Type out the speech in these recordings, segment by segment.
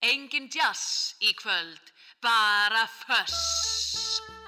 Engin jazz í kvöld, bara föss.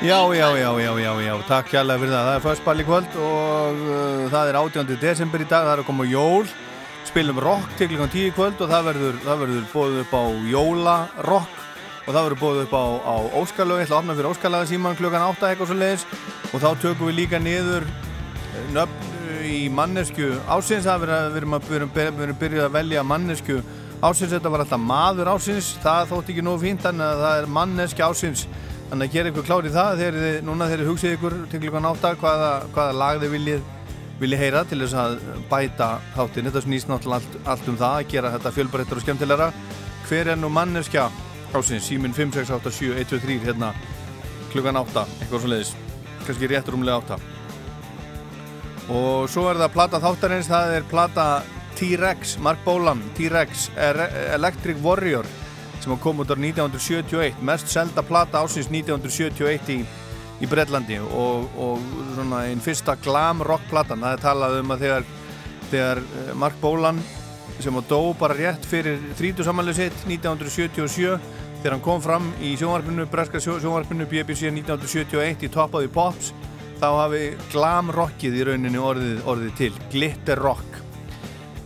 Já, já, já, já, já, já, takk kjærlega fyrir það. Það er fyrstball í kvöld og uh, það er 18. desember í dag, það er að koma jól. Spilum rock til klukkan 10 í kvöld og það verður, það verður bóðið upp á jólarokk. Og það verður bóðið upp á, á Óskarlögu, ég ætla að opna fyrir Óskarlaga síman klukkan 8 eitthvað svo leiðis og þá tökum við líka niður eh, nöfn í mannesku ásins, það verður, að byrja, byrja að velja mannesku ásins, þetta var alltaf maður ásins, það þótt ekki nógu fínt, þannig að það er manneski ásins Þannig að gera ykkur klárið það þegar þið, núna þegar þið hugsið ykkur til klukkan átta hvaða, hvaða lag þið viljið, viljið heyra til þess að bæta þáttin. Þetta snýst náttúrulega allt, allt um það að gera þetta fjölbreyttar og skemmtilegra. Hver er nú manneskja ásins? Símin 5687123 hérna klukkan átta, eitthvað svo leiðis. Kanski rétt rúmlega átta. Og svo er það plata þáttarins, það er plata T-Rex, Mark Bolan, T-Rex, Electric Warrior sem kom út ára 1971 mest selda plata ásins 1971 í, í Breitlandi og, og svona einn fyrsta glam rock platan, það er talað um að þegar, þegar Mark Bolan sem á dó bara rétt fyrir 30 samanlega sitt 1977 þegar hann kom fram í sjónvarpinu breska sjónvarpinu BBC 1971 í Top of the Pops þá hafi glam rockið í rauninni orðið, orðið til, glitter rock.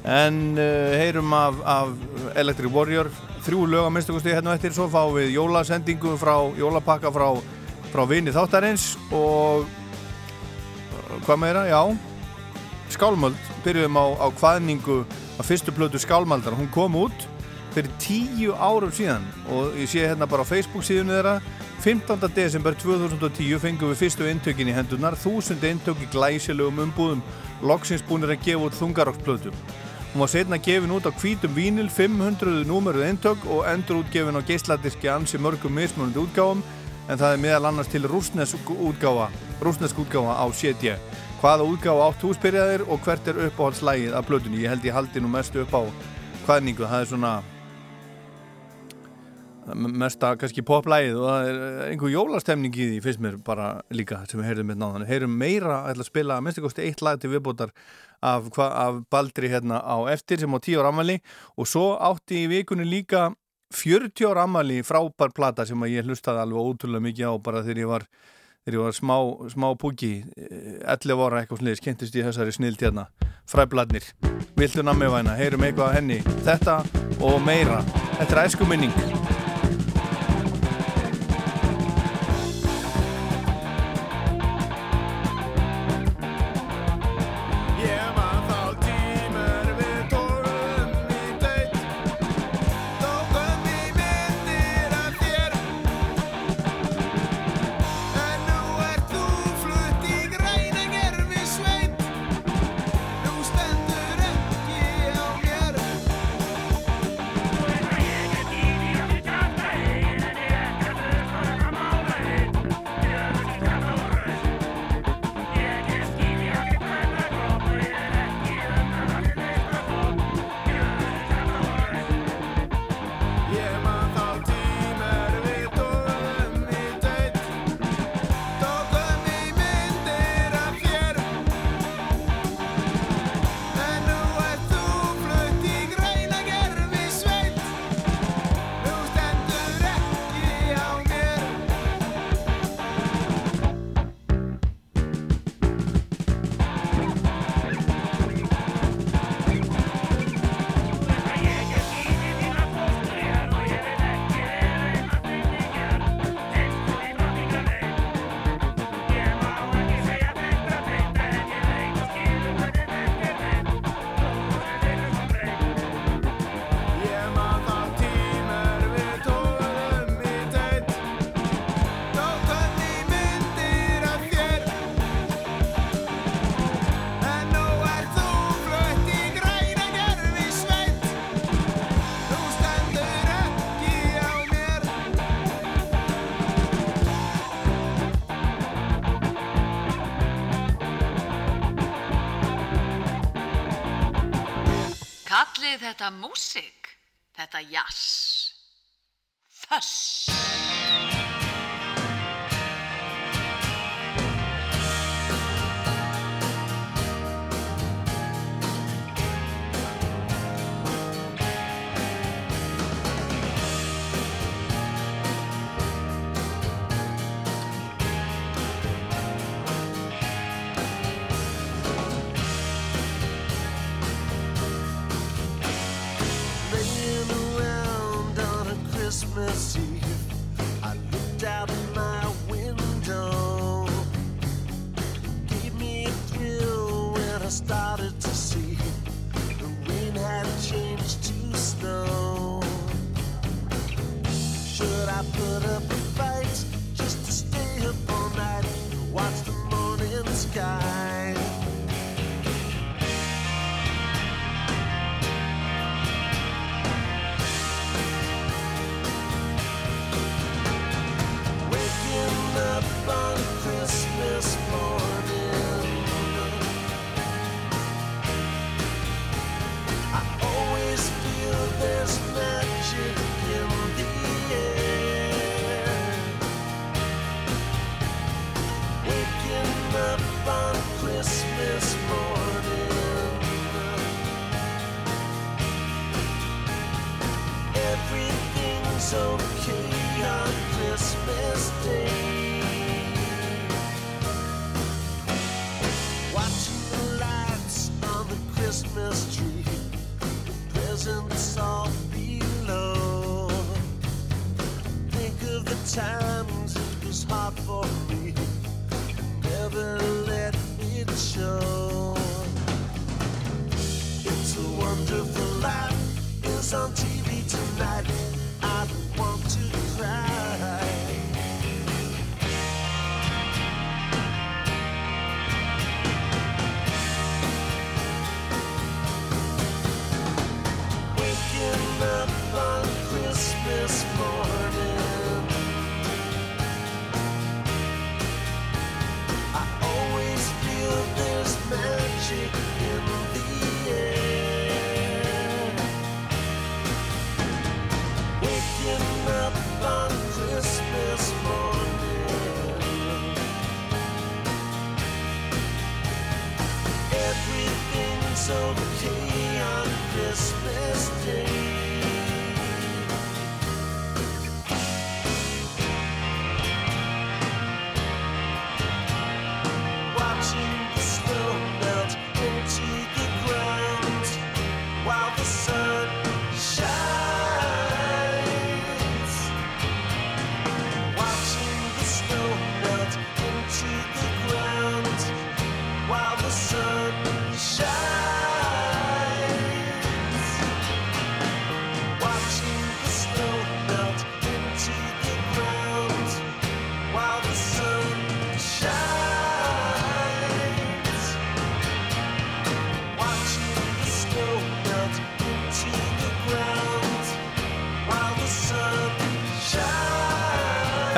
En uh, heyrum af, af Electric Warrior þrjú lög að minnstakosti hérna eftir. Svo fáum við jólasendingu frá jólapakka frá, frá vini þáttarins og hvað meira, já. Skálmöld, byrjuðum á, á hvaðningu af fyrstu plötu skálmaldar. Hún kom út fyrir tíu árum síðan og ég sé hérna bara á Facebook síðunni þeirra. 15. desember 2010 fengum við fyrstu intökin í hendunar þúsund intök í glæsilegum umbúðum. Loksins búinir að gefa út þungarokkplötu Hún var setna gefin út á hvítum vínil 500 númeruð eintök og endur útgefin á geisladiski ansi mörgum mismunandi útgáfum en það er meðal annars til rúsnesk útgáfa, rúsnesk útgáfa á CD. Hvaða útgáfa átt húsbyrjaðir og hvert er uppáhaldslægið af blöðunni? Ég held ég haldi nú mest upp á hvaðningu, það er svona mesta kannski poplægið og það er einhver jólastemning í því fyrst mér bara líka sem við heyrðum með náðan. Heyrum meira að spila að minnst eitt lag til viðbótar af, af Baldri hérna á eftir sem á 10 ára ammali og svo átti í vikunni líka 40 ára ammali frábær plata sem ég hlustaði alveg ótrúlega mikið á bara þegar ég var, þegar ég var smá, smá púki 11 eh, ára eitthvað sniðis, kynntist ég þessari snild hérna. Fræbladnir, viltu nammi væna? Heyrum eitthvað henni, þetta og meira, þetta er æsku þetta sky?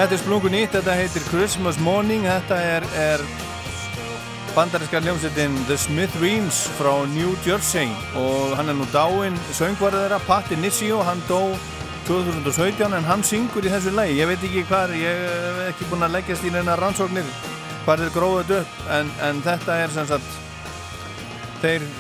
Þetta er splungu nýtt, þetta heitir Christmas Morning, þetta er, er bandarinska hljómsveitin The Smithereens frá New Jersey. Og hann er nú dáinn söngvarður þeirra, Patti Nissio, hann dó 2017 en hann syngur í þessu lagi, ég veit ekki hvar, ég hef ekki búin að leggjast í neina rannsóknir hvar þeir gróðu þetta upp en, en þetta er sem sagt þeir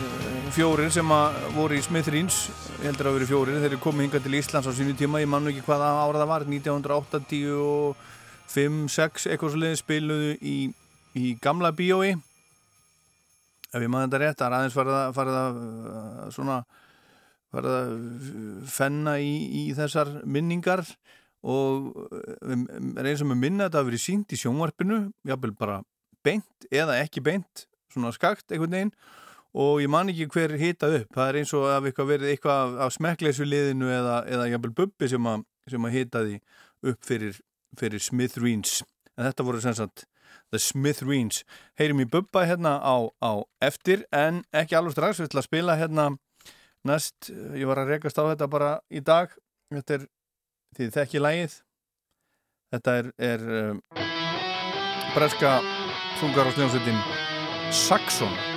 fjórir sem að voru í Smithereens heldur að vera fjórir, þeir eru komið hingað til Íslands á sínu tíma, ég man nú ekki hvaða ára það var 1985 6 eitthvað svo leiði spiluðu í, í gamla bíói ef ég maður þetta rétt, það er aðeins farið að, farið að uh, svona farið að fenna í, í þessar minningar og er eins og með minna þetta að verið sínt í sjónvarpinu jáfnvel bara beint eða ekki beint svona skakt einhvern veginn og ég man ekki hver hita upp. Það er eins og að eitthvað verið eitthvað af, af smekkleysu liðinu eða, eða jafnvel bubbi sem að, sem að hitaði upp fyrir, fyrir Smithereens en þetta voru sem sagt The Smithereens heyrim í bubba hérna á, á eftir en ekki alveg strax. Við ætlum að spila hérna næst, ég var að rekast á þetta bara í dag. Þetta er því þekki lægið þetta er, er um, breska þungar á sljómsveitin Saxon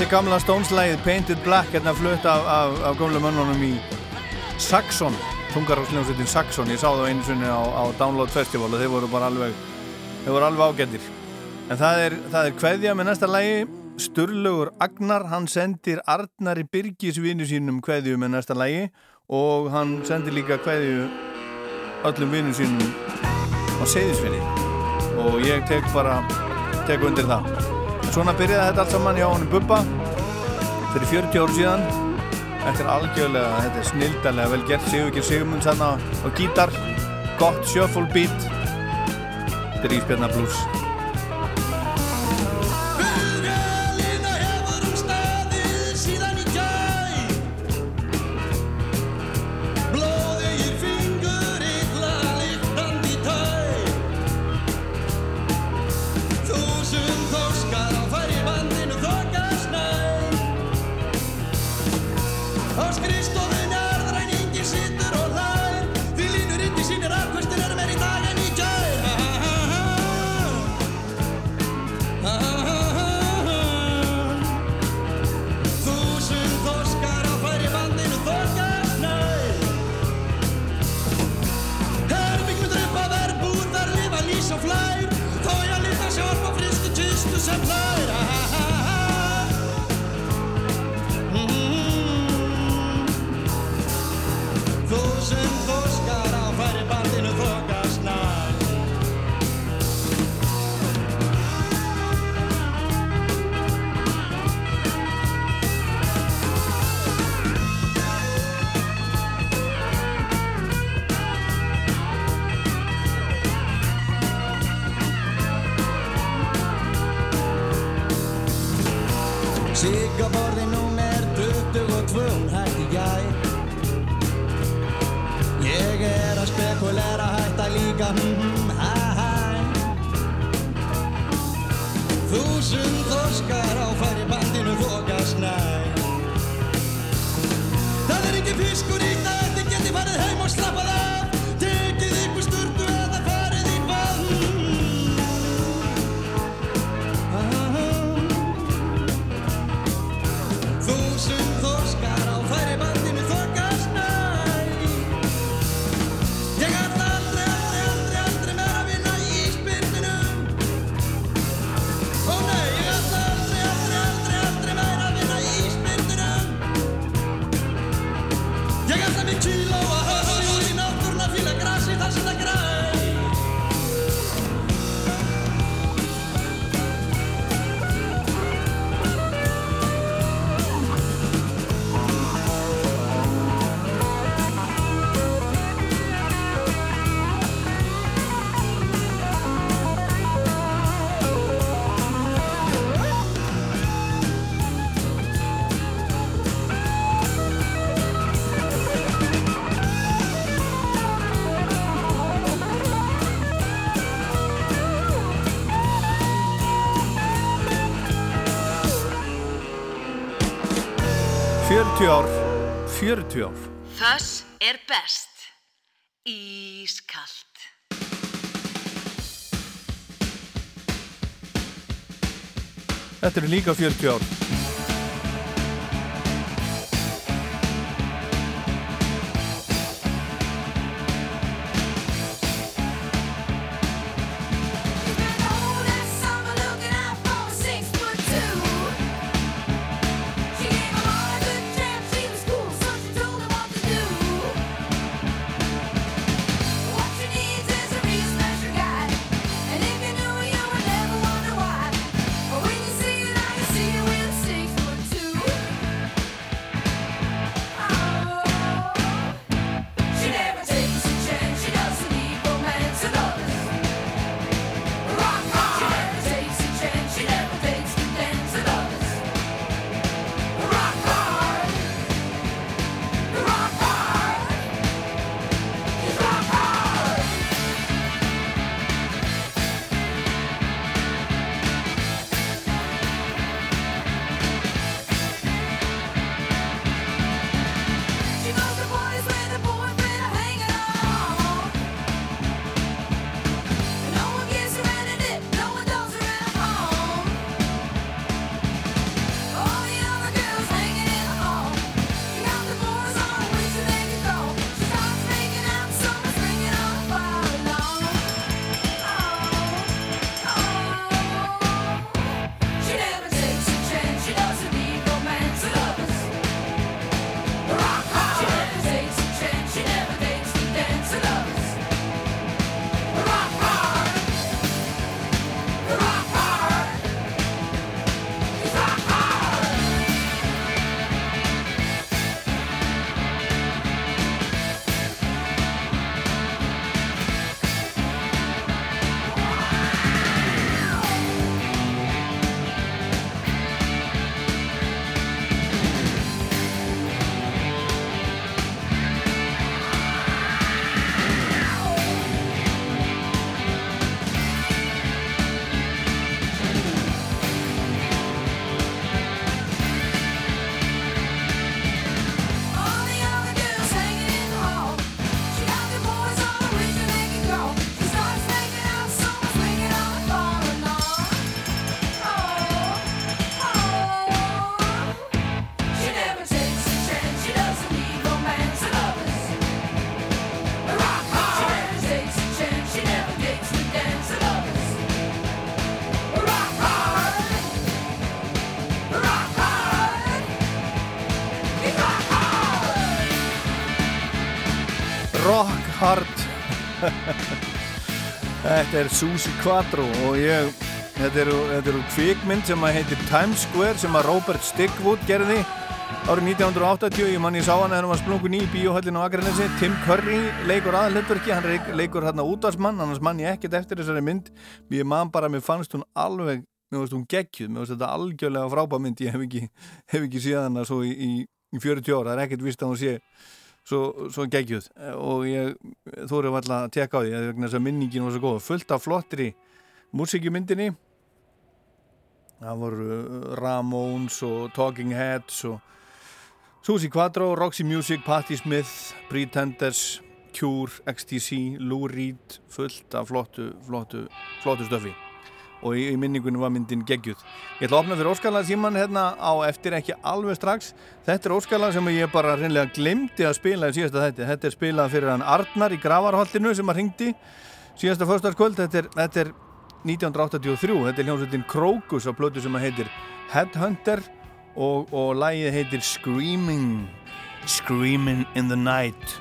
Þetta er gamla stónslægið Painted Black hérna flutt af, af, af gamla mönnunum í Saxon tungarhásljómsveitin Saxon, ég sá það einu sunni á, á Download Festival og þeir voru bara alveg þeir voru alveg ágættir en það er, það er kveðja með næsta lægi Sturlugur Agnar, hann sendir Arnari Birgis vinnu sínum kveðju með næsta lægi og hann sendir líka kveðju öllum vinnu sínum á Seyðisfinni og ég tek bara tek undir það. Svona byrjaði þetta allt saman hjá honum Bubba fyrir 40 ár síðan. Þetta er algjörlega, þetta er snildalega vel gert, Sigurkir Sigurmunds hérna á gítar, gott shuffle beat, þetta er Ísbjörna Blues. 40 ár Föss er best. Ískalt. Þetta eru líka 40 ár Þetta er Susi Quattro og ég þetta eru, eru kvikmynd sem heitir Times Square sem að Robert Stigwood gerði árið 1980 ég mann ég sá hann þegar hann var splungun í bíóhöllinu á Akranesi. Tim Curry leikur aðalhutverki hann leik- leikur hérna útvarsmann annars mann ég ekkert eftir þessari mynd. Ég man bara mér fannst hún alveg mér fannst hún geggjuð, mér fannst þetta algjörlega frábæð mynd ég hef ekki, hef ekki séð hana svo í, í, í 40 ára, það er ekkert vist að hún sé svo, svo geggjuð og ég þóru alltaf að teka á því vegna þess að minningin var svo góð. Fullt af flottri músikjumyndinni það voru uh, Ramones og Talking Heads og Susi Quattro, Roxy Music, Patti Smith Pretenders, Cure, XTC Lou Reed, fullt af flottu flottu, flottu stöfi og í, í minningunum var myndin geggjuð. Ég ætla að opna fyrir óskalag síman hérna á eftir ekki alveg strax. Þetta er óskalag sem ég bara reynlega glemdi að spila í síðasta þetta, þetta er spilað fyrir hann Arnar í Gravarholtinu sem að ringdi síðasta förstarskvöld, þetta þetta er 1983, þetta er hljómsveitin Krokus á plötu sem að heitir Headhunter og, og lagið heitir Screaming. Screaming in the Night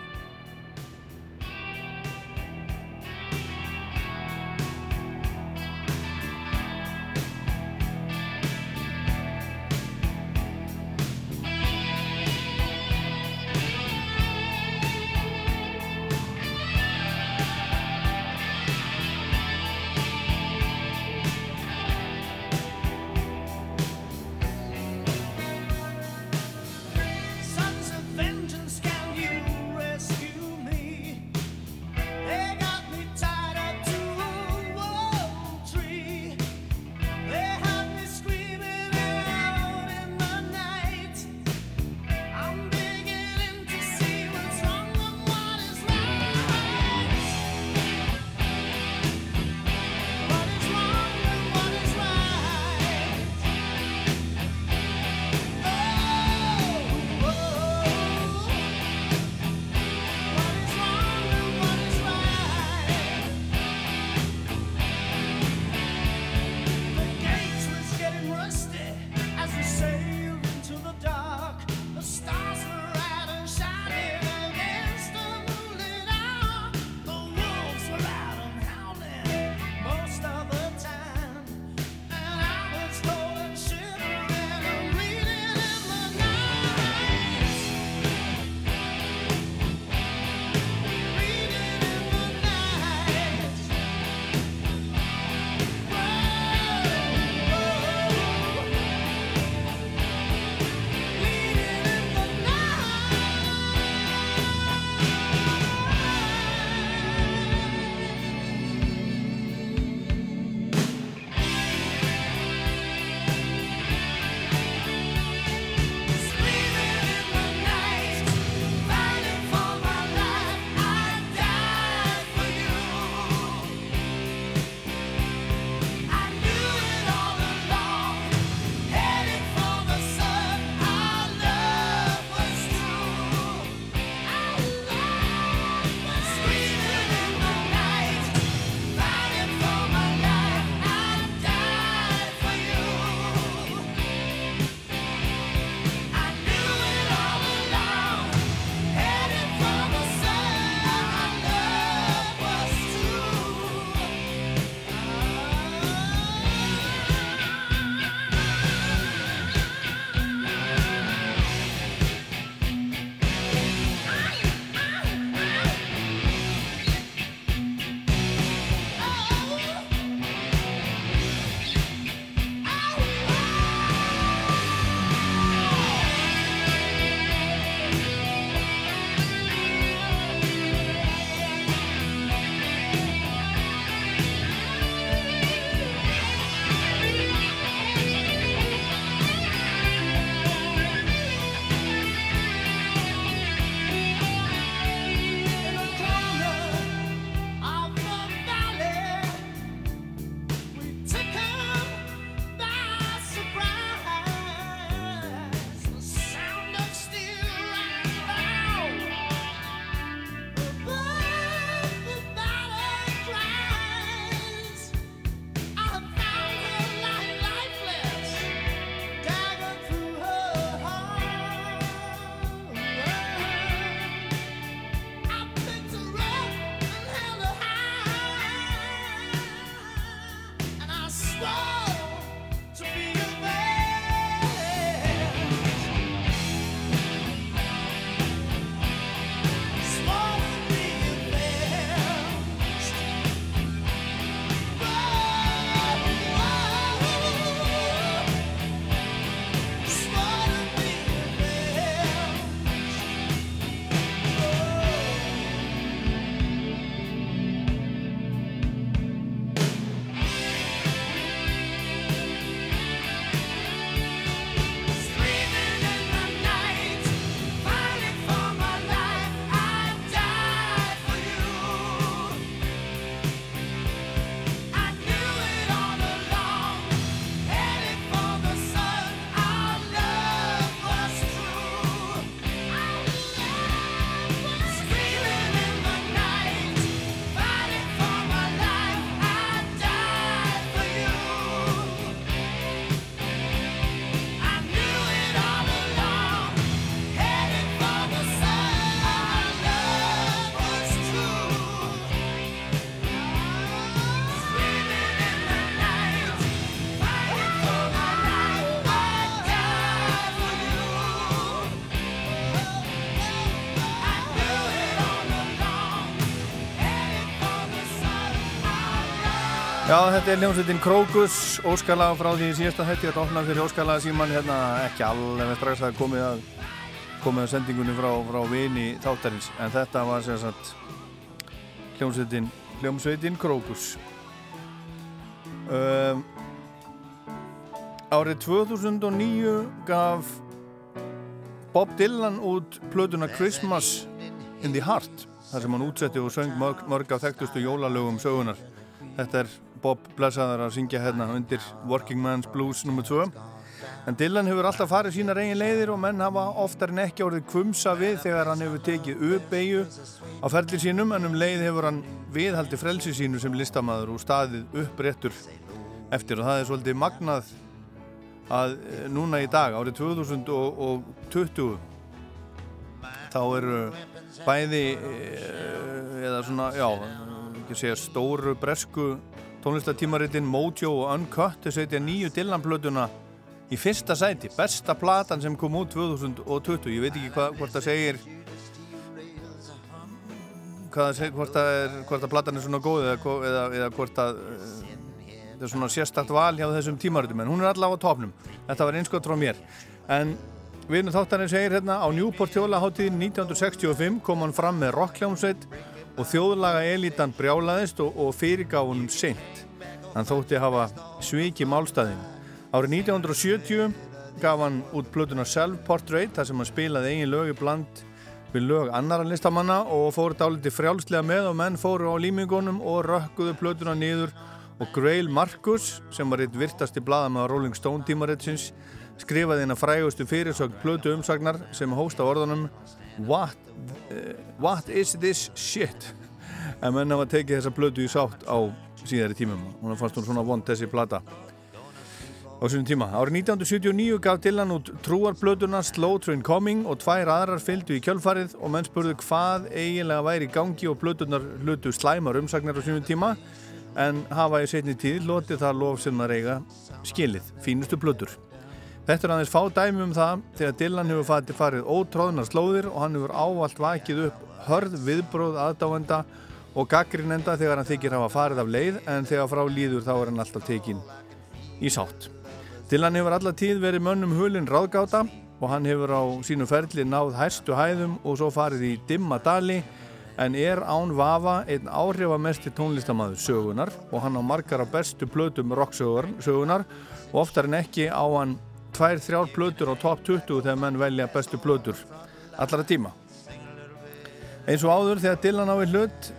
þetta er hljómsveitin Krokus, óskalag frá því síðasta hætti að opna fyrir óskalag síman hérna ekki alveg strax að komið að komið að sendingunni frá, frá vini þáttarins, en þetta var sagt hljómsveitin hljómsveitin Krokus um, Árið 2009 gaf Bob Dylan út plötuna Christmas in the Heart þar sem hann útsetti og söng mörg, mörg af þekktustu jólalögum sögunar Þetta er Bob blessaðar að syngja hérna undir Working Man's Blues nr. 2 en Dylan hefur alltaf farið sína reygin leiðir og menn hafa oftar en ekki orðið kvumsa við þegar hann hefur tekið uppeyju á ferlir sínum en um leið hefur hann viðhaldi frelsi sínu sem listamæður og staðið uppréttur eftir og það er svolítið magnað að eh, núna í dag árið 2020 þá eru bæði eh, eða svona, já ekki segja stóru bresku tónlistatímaritin Mojo og Uncut þau setja nýju Dylan-plötuna í fyrsta sæti, besta platan sem kom út 2020, ég veit ekki hva, hvort það segir segir, hvort það er hvort að platan er svona góð eða, eða, eða hvort að uh, það er svona sérstakt val hjá þessum tímaritum en hún er allavega á topnum, þetta var einskott frá mér. En viðnum þáttanir segir hérna á Newport hjólaháttíðin 1965 kom hann fram með rockljómsveit og þjóðlaga elítan brjálaðist og, og fyrirgáfunum seint. Hann þótti hafa sviki málstæðin. Árið 1970 gaf hann út plötuna Self Portrait þar sem hann spilaði eigin lög í bland við lög annara listamanna og fór dáliti frjálslega með og menn fóru á límingunum og rökkuðu plötuna niður og Grail Marcus sem var eitt virtasti bladamæða Rolling Stone tímaritsins skrifaði eina frægustu fyrirsögn plötu umsagnar sem hósta orðanum What, uh, what is this shit? En menn hafa tekið þessa plötu í sátt á síðari tímum. Hún fannst hún svona vond þessi plata á svona tíma. Árið 1979 gaf Dylan út trúarplötuna Slow Train Coming og tvær aðrar fylgdu í kjölfarið og menn spurðu hvað eiginlega væri í gangi og plötunar hlutu slæmar umsagnar á svona tíma en hafa í setni tíð lotið það lof sem það reyga skilið, fínustu plötur. Þetta er aðeins fá dæmi um það þegar Dylan hefur fatið farið ótróðunar slóðir og hann hefur ávalt vakið upp hörð viðbróð aðdáenda og gaggrinenda þegar hann þykir hafa farið af leið en þegar frá líður þá er hann alltaf tekinn í sátt. Dylan hefur alla tíð verið mönnum hulin ráðgáta og hann hefur á sínu ferli náð hæstu hæðum og svo farið í dimma dali en er án vafa einn áhrifamesti tónlistamæður sögunar og hann á margar af bestu plötum rocksögunar og oftar en ekki á hann tvær, þrjár plötur á top 20 þegar menn velja bestu plötur allara tíma. Eins og áður þegar Dylan á í hlut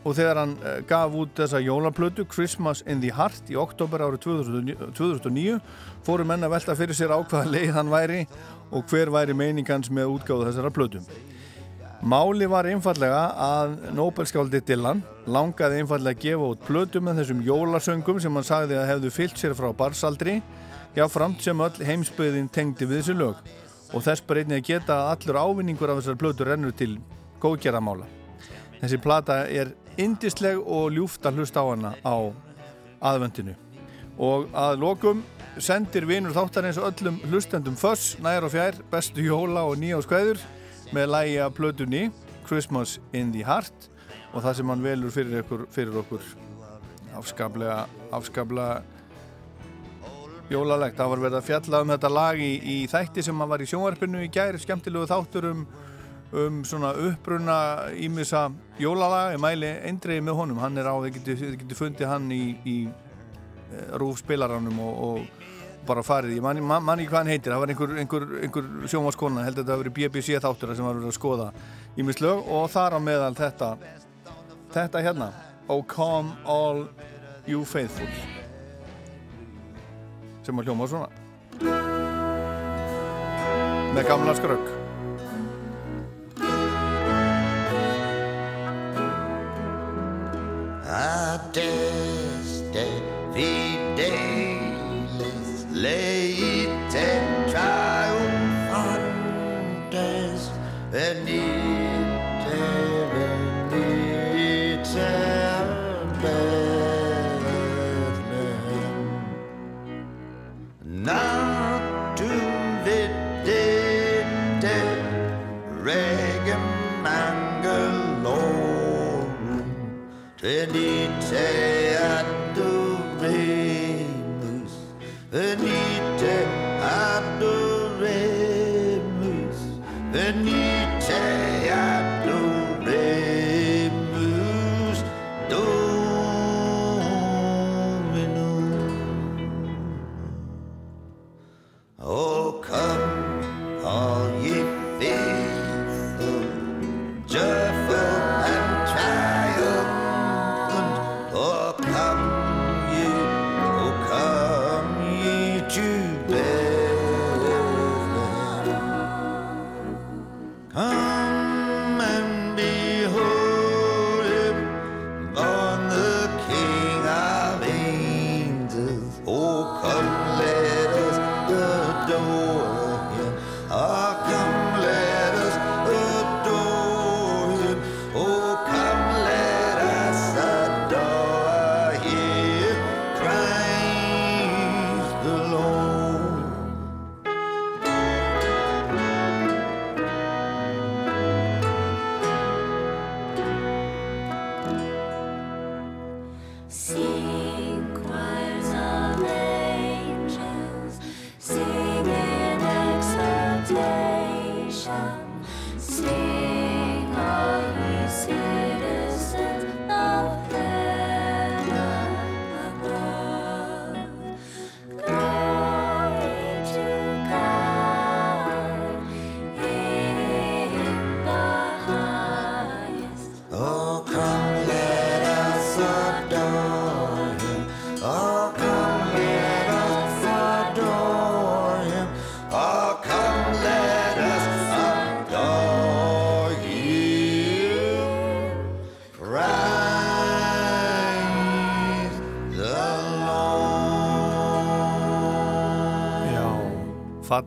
og þegar hann eh, gaf út þessa jólaplötu Christmas in the Heart í oktober árið 2009 fóru menn að velta fyrir sér á hvaða leið hann væri og hver væri meiningans með útgáðu þessara plötu. Máli var einfallega að Nobelskáldi Dylan langaði einfallega að gefa út plötu með þessum jólasöngum sem hann sagði að hefðu fyllt sér frá barsaldri já framt sem öll heimsbyðin tengdi við þessu lög. Og þess bara einnig að geta að allur ávinningur af þessar plötur rennur til góðgerðamála. Þessi plata er indisleg og ljúft að hlusta á hana á aðvöndinu og að lokum sendir vinur þáttar eins og öllum hlustendum föss, nær og fjær, bestu jóla og nýja skvæður með lægi af plötunni Christmas in the Heart. Og það sem hann velur fyrir, ykkur, fyrir okkur afskaplega, afskaplega jólalegt. Það var verið að fjalla um þetta lag í, í þætti sem var í sjónvarpinu í gæri, skemmtilegu þáttur um, um svona uppruna ímissa jólalaga. Ég mæli eindriði með honum, hann er á, þið getur geti fundið hann í, í eh, rúfspilaranum og, og bara farið. Ég manni man, man hvað hann heitir, það var einhver, einhver, einhver sjónvarskona, held að þetta hefur verið BBC þáttur sem var verið að skoða ímisslög og þar á meðal þetta, þetta hérna, Oh Come All You Faithful sem að hljóma svona með gamla skrögg. Adeste fideles leite say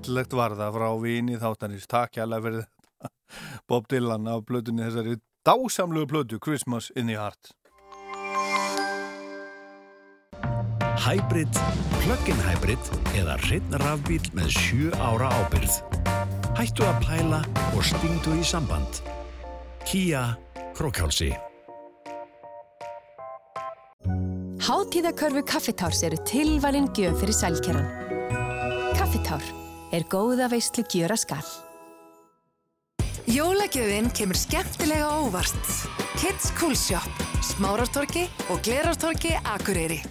fallegt var það frá vini þáttanins. Takk hjá fyrir þetta. Bob Dylan af blötunni þessari dásamlegu blötu Christmas in the Heart. Hybrid, plug-in hybrid eða hreinn rafbíl með 7 ára ábyrð. Hættu að pæla og stingdu í samband. Kia Krókálsi. Hátíðakörfu Kaffitárs eru tilvalin gjöf fyrir sælkerran. Kaffitár er góða veistlu gjöra skall. Jólagjöfin kemur skemmtilega óvart. Kids Cool Shop, Smárartorki og Glerartorki Akureyri.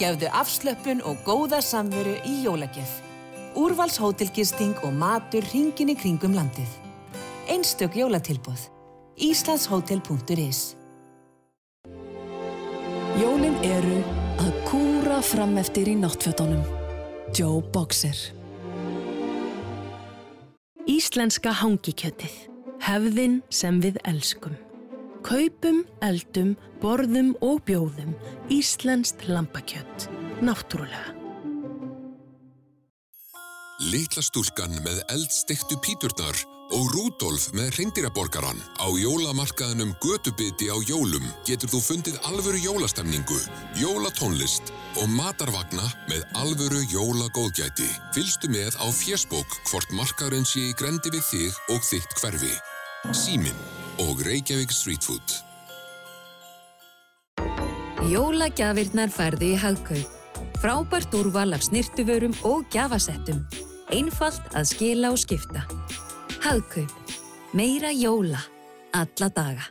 Gefðu afslöppun og góða samveru í jólagjöf. Úrvals hótelgisting og matur ringin í kringum landið. Einstök jólatilbúð. Íslandshótel.is Jólin eru að kúra fram eftir í náttfötunum. Joe Boxer. Íslenska hangikjötið. Hefðin sem við elskum. Kaupum, eldum, borðum og bjóðum Íslenskt lambakjött. Náttúrulega. Litla stúlkan með eldstiktu píturnar og Rúdolf með reyndirraborgaran. Á jólamarkaðanum Götubiti á jólum getur þú fundið alvöru jólastemningu, jólatónlist og matarvagna með alvöru jólagóðgæti. Fylgstu með á fjersbók hvort markaðurinn sé í grendi við þig og þitt hverfi. Símin og Reykjavík Street Food. Jólagjafirnar færði í hagkaup. Frábært úrval af snirtuvörum og gjafasettum. Einfalt að skila og skipta. Hagkaup. Meira jóla. Alla daga.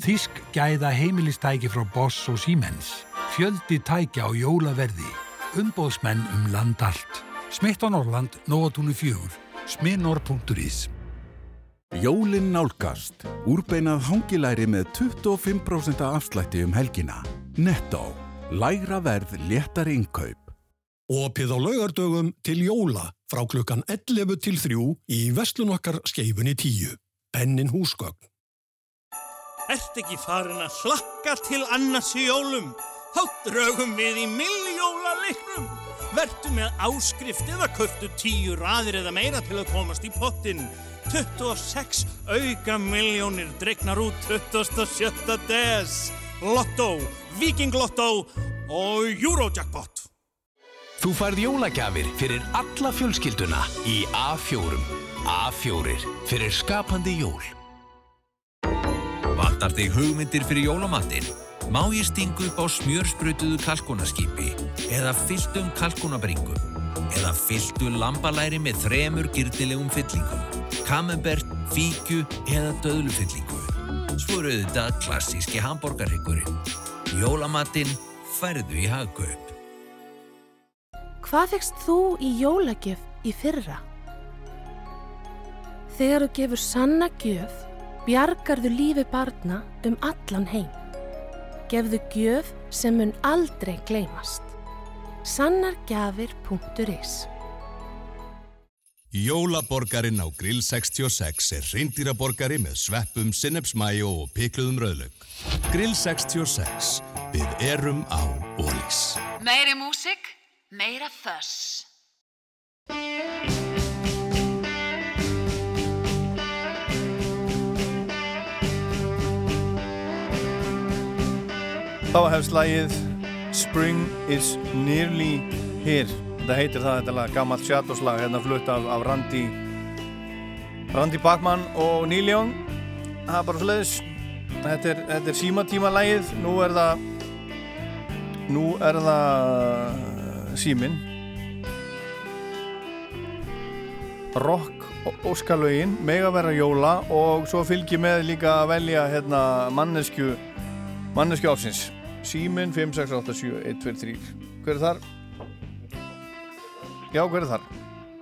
Þísk gæða heimilistæki frá Boss og Siemens. Fjöldi tækja á jólaverði. Umbóðsmenn um land allt. Smitt á Norrland, Nóatúni 4. Sminnor.is Jólin nálgast. Úrbeinað hangilæri með 25% afslætti um helgina. Netto. Lægra verð léttar innkaup. Opið á laugardögum til jóla frá klukkan 11 til 3 í vestlun okkar skeifunni 10. Bennin húsgögn. Ert ekki farin að hlakka til annars í jólum? Þá draugum við í milljóla leiknum. Vertu með áskrift eða köftu tíu raðir eða meira til að komast í pottin. 26 auka miljónir dregnar út 27. des. Lotto, Viking Lotto og Eurojackpot. Þú færð jólagjafir fyrir alla fjölskylduna í A4. A4 fyrir skapandi jól. Vantar þig hugmyndir fyrir jólamatinn? Má ég stingu upp á smjörsprutuðu kalkónaskipi eða fylltum kalkónabringum eða fylltu lambalæri með þremur gyrdilegum fyllingum, kamembert, fíkju eða döðlufyllingu. Eru þetta klassíski hambúrgarryggurinn. Jólamatinn færðu í hagkaup. Hvað fegst þú í jólagjöf í fyrra? Þegar þú gefur sanna gjöf, bjargarðu lífi barna um allan heim. Gefðu gjöf sem mun aldrei gleymast. Sannargjafir.is Jólaborgarinn á Grill 66 er reyndýraborgari með sveppum, sinnepsmæjó og pikluðum rauðlög. Grill 66. Við erum á Ólís. Meiri músik, meira þöss. Þá hefst lagið Spring is nearly here. Þetta heitir það, þetta lag, gammalt Shadows-lag hérna flutt af, af Randy Randy Bachman og Neil Young. Það er bara svo leiðis Þetta er, er símatíma lagið Nú er það Nú er það símin Rock og óskalögin Mega vera jóla og svo fylgji með líka að velja hérna mannesku mannesku ásins Símin 5687123 Hver er þar? Já, hver er þar?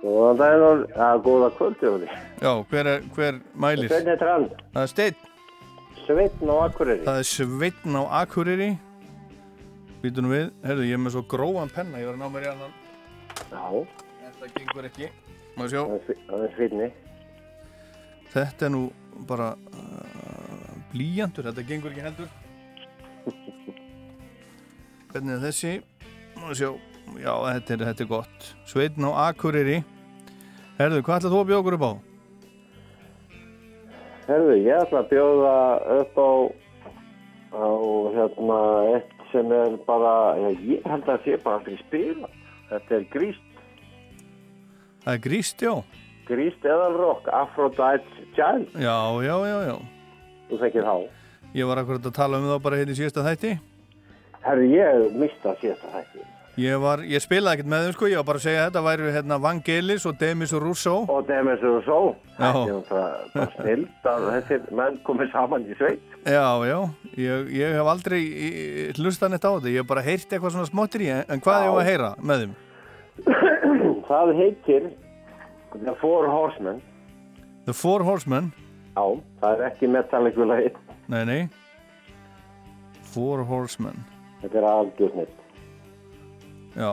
Góðan daginn og að góða kvöldi Óli. Já, hver, er, hver mælir? Sveinn heitir hann. Það er Steinn. Sveinn á Akureyri. Það er Sveinn á Akureyri. Býtum við. Herðu, ég er með svo gróan penna. Ég var að ná mér í annan. Já. Þetta gengur ekki. Má sjá. Það er Sveinni. Þetta er nú bara uh, blíjandur. Þetta gengur ekki heldur. Hvernig er þessi? Má sjá. Já, þetta er, þetta er gott. Sveinn á Akureyri. Herðu, hvað ætlaðu þú að bjóða okkur upp á? Herðu, ég ætla að bjóða upp á, á hérna, eitt sem er bara, ég held að það sé bara fyrir spila. Þetta er gríst, Það er gríst, já. gríst eðalrock, Aphrodite Child. Já, já, já, já. Þú þekkir þá. Ég var akkurat að tala um það bara hérna í síðasta þætti. Herðu, ég mista síðasta þætti. Ég, var, ég spilaði ekkert með þeim sko, ég var bara að segja að þetta væri hérna Vangelis og Demis og Rousseau. Og Demis og Rousseau. Þetta er snilt að þessir menn komið saman í sveit. Já, já, ég, ég hef aldrei hlustað neitt á þetta, ég hef bara heyrt eitthvað svona smottir í, en hvað Já. ég var að heyra með þeim? Það heitir The Four Horsemen. The Four Horsemen? Já, það er ekki metallikulagi. Nei, nei. Four Horsemen. Þetta er algjörsnitt. Já.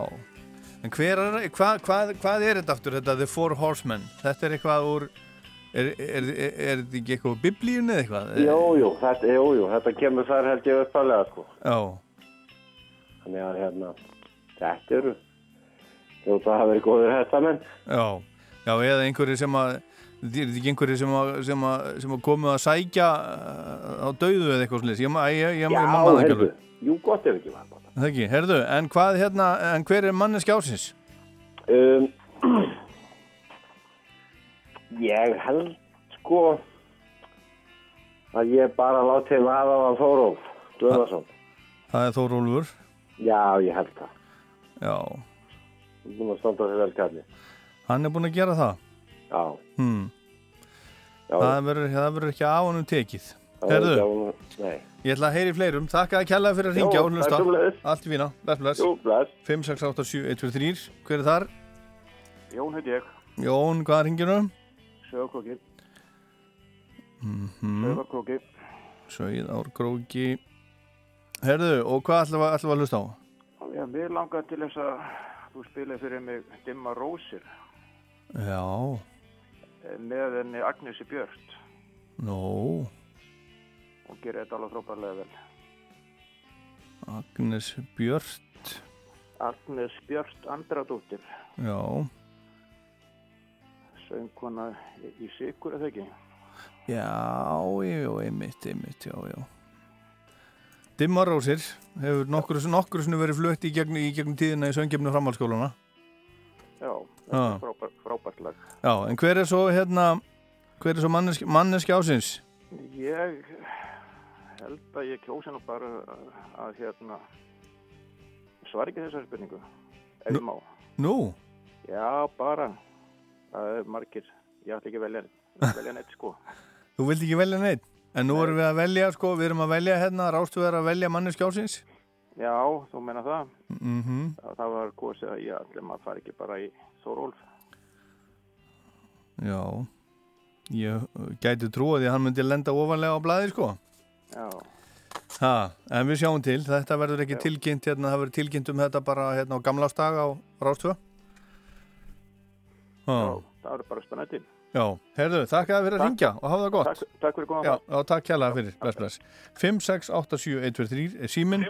En hver er, hvað, hvað, hvað er þetta aftur, þetta The Four Horsemen? Þetta er eitthvað úr, er, er, er, er þetta ekki eitthvað úr biblíunni eða eitthvað? Jú, jú, þetta, jú, þetta kemur þar held ég uppalega, sko. Já. Þannig að hérna, þetta eru, það hafa verið góður hestamenn. Já, já, eða einhverju sem að þetta er ekki einhverju sem að, sem að, sem að komu að sækja uh, á dauðu eða eitthvað ég, Já, alveg. jú, gott ef ekki var. Það ekki, herðu, en hvað hérna, en hver er manneski ásins? Um, ég held, sko, að ég bara láti maður á Þóróf, Guðvarsson. Það er Þórólfur. Já, ég held það. Já, Þú er búin að standa þessi vel kalli. hann er búinn að gera það. Já. Hmm. Já. Það verður, það verður ekki af honum tekið. Það er Herðu, ekki á honum- Nei. Ég ætla að heyri fleirum. Takk að kella fyrir að ringja og hlusta. Allt í fína. Bless, bless. Jú, bless. 5, 6, 8, 7, 1, 2, 3. Hver er þar? Jón heiti ég, Jón, hvað ringir um? Söðarkróki, Mm Söðarkróki. Sauðárkróki. Herðu, og hvað við ætlum við að hlusta á? Já, mér langar til þess að þú spilaði fyrir mig Dimma Rósir Já, með henni Agnesi Björst. nó, Hún gerir þetta alveg frábærlega vel. Agnes Björt. Agnes Björst Andradóttir, Já, söngkona í Sigur, eða ekki? já, já, einmitt, einmitt, já, já. Dimmarósir hefur nokkur, nokkur sinni verið flutt í gegn, í gegn tíðina í söngjefnu framhaldsskólana. Já, þetta er frábært, frábært lag. Já, en hver er svo hérna, hver er svo manneski, manneski ásins? Ég held að ég kjósi nú bara að, að hérna svara ekki þessari spurningu ef ég má. Nú, Já, bara það er margir, ég ætla ekki að velja, velja neitt sko. þú vilt ekki velja neitt En nú erum við að velja, sko, við erum að velja hérna, rástu að velja manni skjálsins Já, þú meina það. mm -hmm. Það, það var kosið að ég allir maður fari ekki bara í Þórólf. Já Ég gæti trúa því að hann myndi lenda ofanlega á blaði, sko Ha, en við sjáum til, þetta verður ekki tilkynnt hérna, það verður tilkynnt um þetta bara hérna á gamlástag á Rástfjö Já, það eru bara spennandi. já, heyrðu, þakka það fyrir að ringja og hafa það gott. Takk, takk fyrir góðan Já, já, takk kjærlega fyrir, bless, bless. 5, 6, 8, 7, 1, 2, 3 Símin,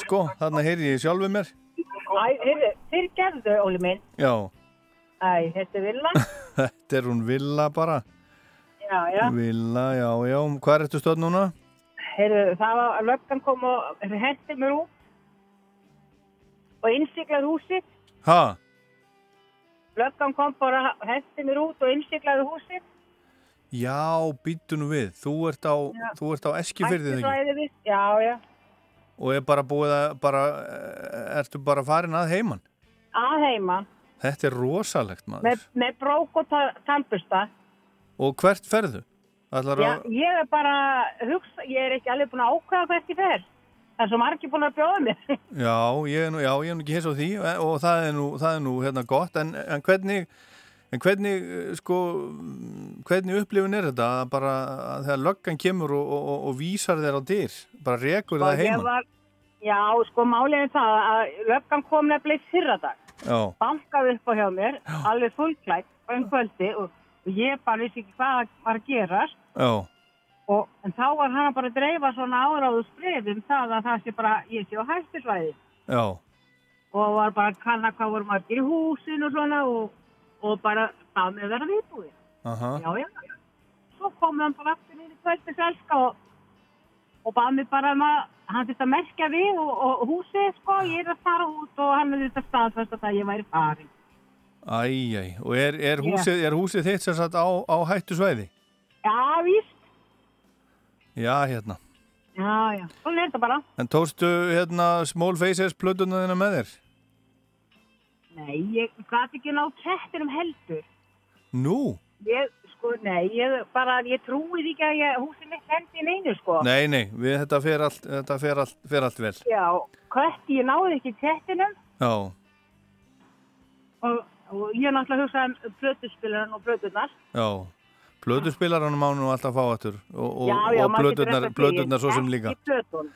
sko, þarna heyri ég sjálfur mér. Æ, heyrðu, fyrir gerðu, Óli minn. Já, Æ, þetta er Villa. þetta er hún Villa bara Já, já. Villa, já, já, hvað ertu stöð núna? Heyrðu, það var að löggan kom og hendi mér út og innsiklaði húsið. Ha, Löggan kom bara, hendi mér út og innsiklaði húsið. já, býttu nú við Þú ert á, þú ert á Eskifyrðið ekki. Já, já. og er bara búið að, bara, eh, ertu bara farin að heiman Að heima. Þetta er rosalegt maður Með, með brók og ta- tannbursta. Og hvert ferðu? Ætlar Já, að, ég er bara, hugsa, ég er ekki alveg búin að ákvæða hvert ég fer. Það er svo margir búin að bjóða mér. já, ég er nú, já, ég er nú ekki hins á því eh, og það er nú, það er nú hérna gott en, en hvernig En hvernig, eh, sko, hvernig upplifun er þetta að bara að þegar löggan kemur og, og, og vísar þér á dyr, bara rekur það Og ég heima? var, já, sko, málið er það að löggan kom nefnilega í fyrra dag. Já, bankaði upp á hjá mér, alveg fullklætt um kvöldi og, og ég bara vissi ekki hvað var að gerast já, og, en þá var hann bara að dreifa svona áráðu skrifum það að það sé bara, ég sé á hættisvæði já, og var bara að kanna hvað voru margir í húsin og svona og, og bara bað mig að vera viðbúið. aha, Já, já, já. Svo kom hann bara aftur inn í kvöldi selska og, og bað mig bara um að hann þetta merkja við og, og húsið, sko, ég er að fara út og hann er þetta staðfast að ég væri farin. Æj, æj, og er, er, húsið, er húsið þitt sem sagt á, á hættu svæði? Já, víst. Já, hérna. Já, já, svona er þetta bara. En tókstu hérna Small Faces plötuna þína með þér? Nei, ég gæti ekki ná kettinum heldur. Nú? Ég, sko, nei, ég bara, ég trúi því ekki að ég, húsið mitt hendi í neinu, sko. Nei, nei, við, þetta, fer allt, þetta fer, allt, fer allt vel. Já, kvætti, ég náði ekki kettinum Já, og, og ég er náttúrulega að hugsa um plötuspilarinn og plöturnar. já. Plötuspilaranum má nú alltaf fá aftur og, og, já, já, og því, plöturnar svo sem líka. Ekki plötun.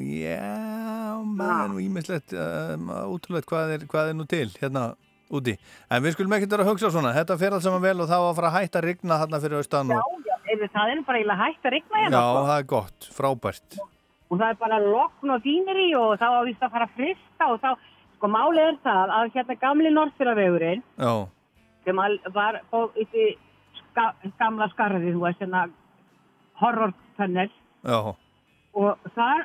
Já, maður nú ímislegt um, útrúlegt hvað er, hvað er nú til hérna úti. En við skulum ekkert vera að hugsa svona. Þetta fer allt saman vel og var að fara að hætta að rigna hérna fyrir austan Já, og já, ef það er bara eiginlega hægt að rigna hérna, já, sko. það er gott, frábært. og það er bara lokn og dýnir í og þá var vist að fara að frista og þá, sko málið er það að hérna gamli Norðfjörðavegurinn Já, sem var yfir ska, gamla skarði, þú veist, hérna horrortunnel já, og þar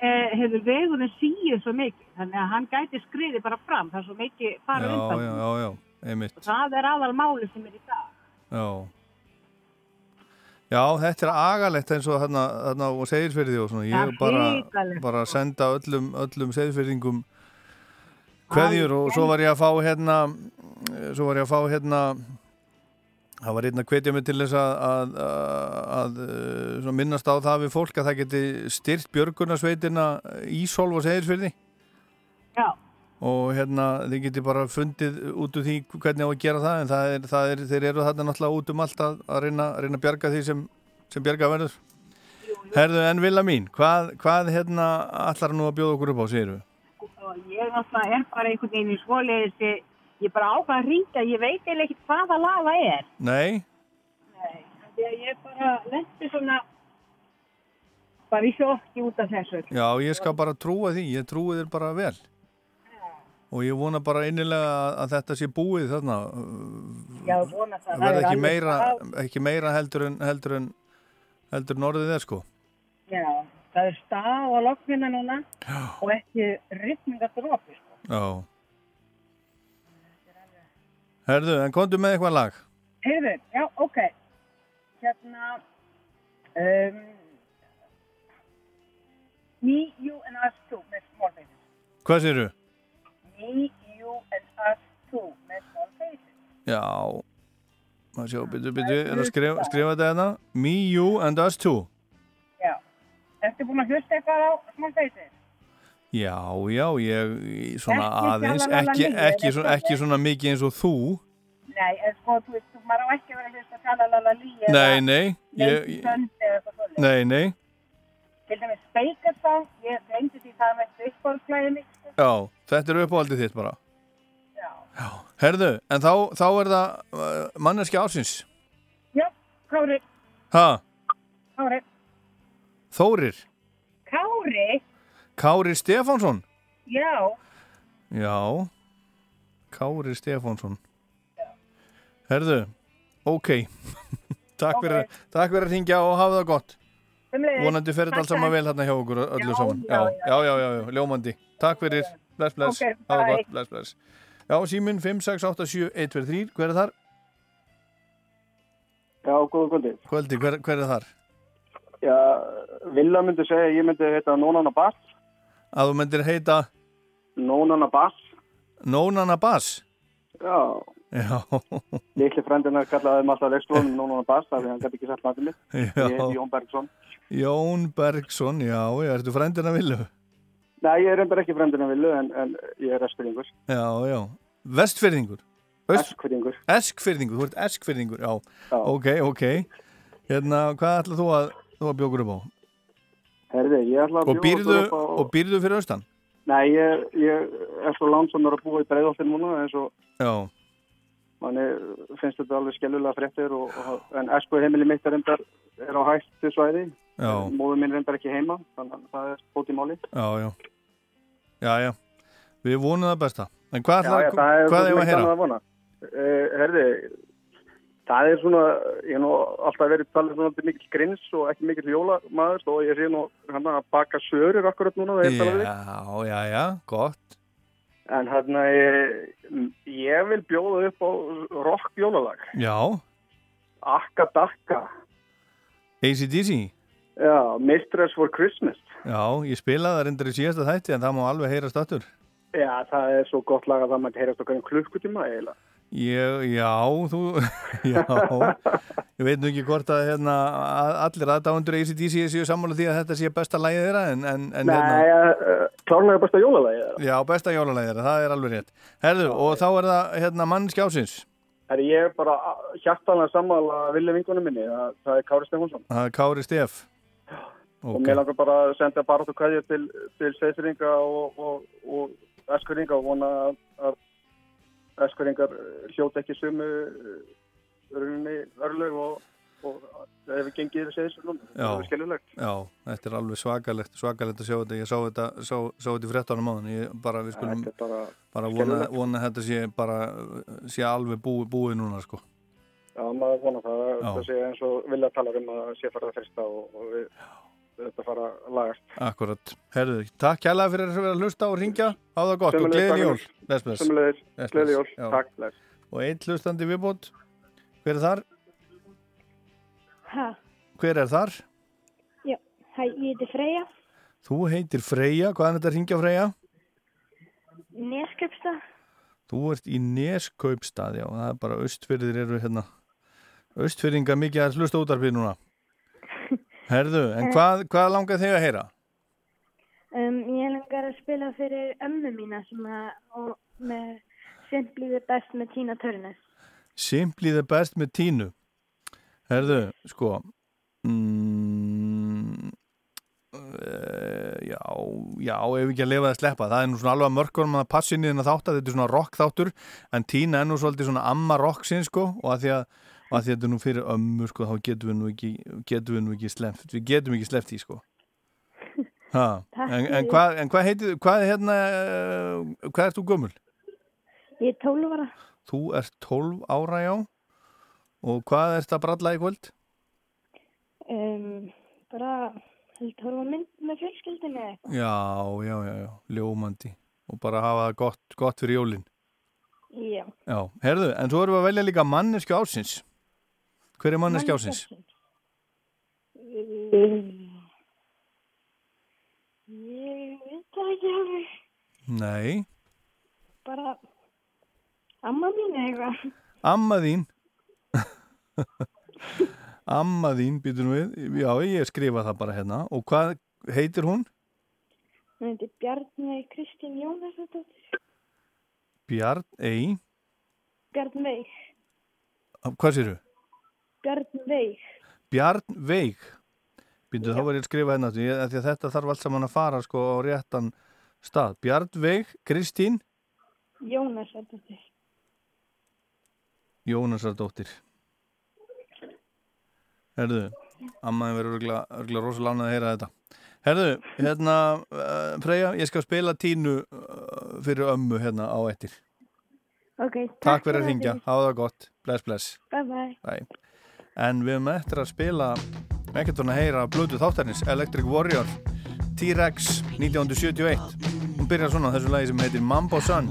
eh, hefur vegurinn síið svo mikið, þannig að hann gæti skriði bara fram, það er svo mikið fara undan. já, já, einmitt. Og það er aðal máli sem er í dag. Já. Já, þetta er agalegt eins og þarna, þarna og segirfyrði og svona. Ég er bara, bara að senda öllum, öllum segirfyrðingum kveðjur og svo var ég að fá hérna, svo var ég að fá hérna, það var einn að hvetja mig til þess að, að, að, að minnast á það við fólk að það geti styrt björgunarsveitina Ísólf og segirfyrði. Já. og hérna þið geti bara fundið út úr því hvernig á að gera það en það er, það er, þeir eru þarna náttúrulega út um allt að, reyna, reyna að bjarga því sem, sem bjarga verður Herðu en Villa mín, hvað, hvað hérna allar nú að bjóða okkur upp á, við? Og ég náttúrulega er bara einhvern veginn í svoleiðis ég bara ákvað að ringa, ég veit eiginlega ekkert hvaða lag það er. Nei? Nei, því að ég bara lendi svona bara í sjokki út af þessu. Já, ég skal bara trúa því, ég trúi þér bara vel. Og ég vona bara innilega að, þetta sé búið þarna. Já, vona það. Verða er ekki ekki meira heldur en heldur en heldur en orðið er sko það er stað á loknina núna Já. og ekki rytminga drópi sko. Já Herðu, en komdu með eitthvað lag Heyrðu, já, ok hérna Um, me, you and us too með small faces. Hvað séru? Me, you and us too með small faces. Já, maður sjá, byrju, byrju, er að skrifa, skrifa þetta hérna? Me, you and us too. Já. Ertu búin að hlusta eitthvað á faces? Já, já, ég svona Ekki aðeins, ekki, lífið, ekki, svona, ekki svona mikið eins og þú. Nei, en sko, þú veist, þú maður á ekki vera að hlusta talalala lí Nei, nei, nei, nei, Til dæmis Baker Song, ég glemdi því það með uppbólklæði mig. sko. já, þetta er uppáhaldið þitt bara. Já. Herðu, en þá, þá er það uh, manneski ársins. Já, Kári, Ha, Kári, Þórir, Kári, Kári Stefánsson. já, Já, Kári Stefánsson. Herðu, ok. takk, fyrir, takk fyrir að ringja og hafa það gott. Vonandi fer þetta allt saman vel hérna hjá okkur öllu Já, saman. já, Já, já, já, já, já, ljómandi. Takk fyrir, bless, bless, Ok, hafa það gott, bless, bless. Já, síminn 5, 6, 8, 7, 1, 2, 3, hver er þar? Já, góða kvöldi. Kvöldi, hver, hver er þar? Já, Villa myndi segja ég myndi heita Nónana Bass. Að þú myndir heita Nónana Bass. Nónana Bass? Já, Já, litli frendina kallaði maður alltaf leikstofnum Nónana Bass, af því hann gæti ekki sagt maður mitt. Já. Ég heiti Jón Bergson. Jón Bergson, já, já, ertu frændina villu? Nei, ég er reyndar ekki frendina Villu, en, en ég er eskfyrringur. Já, já. Vestfyrðingur? Eskfyrringur. Eskfyrðingur, þú ert eskfyrðingur, já. Já. Ok, ok. Hérna, hvað ætlaðu þú að, þú að bjókur upp á? Herði, ég ætla að okkur upp á... og býrðu fyrir austan? Nei, ég, ég er svo lánsamur að búa í breiðoltinn núna, eins og Já, manni finnst þetta alveg skellulega fréttir, og, og, en esku heimili mitt er reyndar er á hættu svæði. Já. Móður minn reyndar ekki heima, þannig að það er bóti máli. já, já. Já, já. Við vonum það besta. En hvað Já, ætlaðu, já, það er hvað er sem að heyra? Uh, herði, það er svona, ég hef nú alltaf verið talið svona mikil grins og ekki mikil jólamaður og ég sé nú hann að baka sögur akkurat núna er. Já, já, já, gott. En hérna, ég, ég vil bjóða upp á rock jólalag. Já, Akka Dakka. ACDC. Já, Mistress for Christmas. Já, ég spilaði það reyndar í síðasta þætti en það má alveg heyra stattur. Já, það er svo gott lag að það mætti heyrast okkar um klukkutíma eiginlega. Ég, já, þú, já, ég veit nú ekki hvort að hérna, allir aðdáendur ACDC séu sammála því að þetta sé besta lægið þeirra en, en, en hérna, Nei, uh, klárlega besta jólalagi. já, besta jólalægið þeirra, það er alveg rétt. Herðu, og þá er það hérna mannski ásins, Herri, ég er bara hjartanlega sammála vilja vingunum minni, það, það er Kári Stefánsson. það er Kári Stef. Og mér langar bara að senda baráttu kvæðið til, til seisringa og, og, og eskuringa og vona að, að eskuringar hljóta ekki sumu rauninni örlög og, og það hefur gengið yfir seisrinum. Það Já, er skellulegt. já, þetta er alveg svakalegt, svakalegt að sjá þetta, ég sá þetta, sá, sá þetta í frettanum áðan, ég bara, við skulum er bara, bara vona, vona að þetta sé bara, sé alveg búið, búið núna, sko. Já, maður vona það. Já. Það sé eins og vilja tala um að sé farið að fyrsta og, og við, þetta fara að lagast. Akkurat. Herðu, takk kærlega fyrir að vera að hlusta og ringja. Á það gott og takk jól. gleðileg bless. jól. Takk, bless. Og einn hlustandi viðbót. Hver er þar? Ha, Hver er þar? já, hæ, ég heiti Freyja, Þú heitir Freyja. Hvað er þetta að ringja Freyja? Neskjöpsta, Þú ert í Neskaupstað, já. Það er bara austfyrðir eru hérna. Austfyrðinga mikið að hlusta útarpið núna. Herðu, en hvað, hvað langar þig að heyra? um, ég langar að spila fyrir ömmu mína sem að, með Simply the Best með Tina Turner. Simply the best með tínu Herðu, sko mm, uh, Já Já, ef ekki að lifa það að sleppa Það er nú svona alveg að mörkunum að passi niður þátt að þetta er svona rock þáttur en tína er nú svolítið svona amma rock sinn sko og að því að, og að að þetta er nú fyrir ömmu sko þá getum við nú ekki getum við nú ekki sleppt við getum ekki sleppt í sko ha, en, en, hvað, en hvað heitir hvað er hérna hvað ert þú gömul? Ég er 12 ára. Þú ert 12 ára já og hvað ert að bralla í kvöld? Um, bara, held horfa á mynd með fjölskyldinu. Já, já, já, já, ljómandi og bara hafa það gott, gott fyrir jólin Já. Já, herðu, en svo erum við að velja líka manneski ásins Hver er manneski ásins? Ég veit það ekki alveg. Nei, Bara amma mín eitthvað. amma þín Amma þín, býtur við Já, ég skrifa það bara hérna Og hvað heitir hún? Hún heitir Bjarni Kristín Jónasdóttir. Bjarn Ei Bjarn Veig. Hvað séru? Bjarn Veig. Bjarn Veig? Býtu, þá var ég að skrifa hérna því þetta þarf allt saman að fara sko á réttan stað. Bjarn Veig, Kristín? Jónasdóttir. Jónasardóttir Herðu, verður örgulega, örgulega rosalega ánað að heyra þetta. Herðu, hérna uh, Freyja, ég skal spila tínu uh, fyrir ömmu hérna á ettir Ok, Takk fyrir að ringja, hafa það gott. Bless, bless. Bye bye. Bye. En við höfum eftir að spila ekkert að heyra blödu þáttarins Electric Warrior T-Rex 1971 Hún byrjar svona á þessu lagi sem heitir Mambo Sun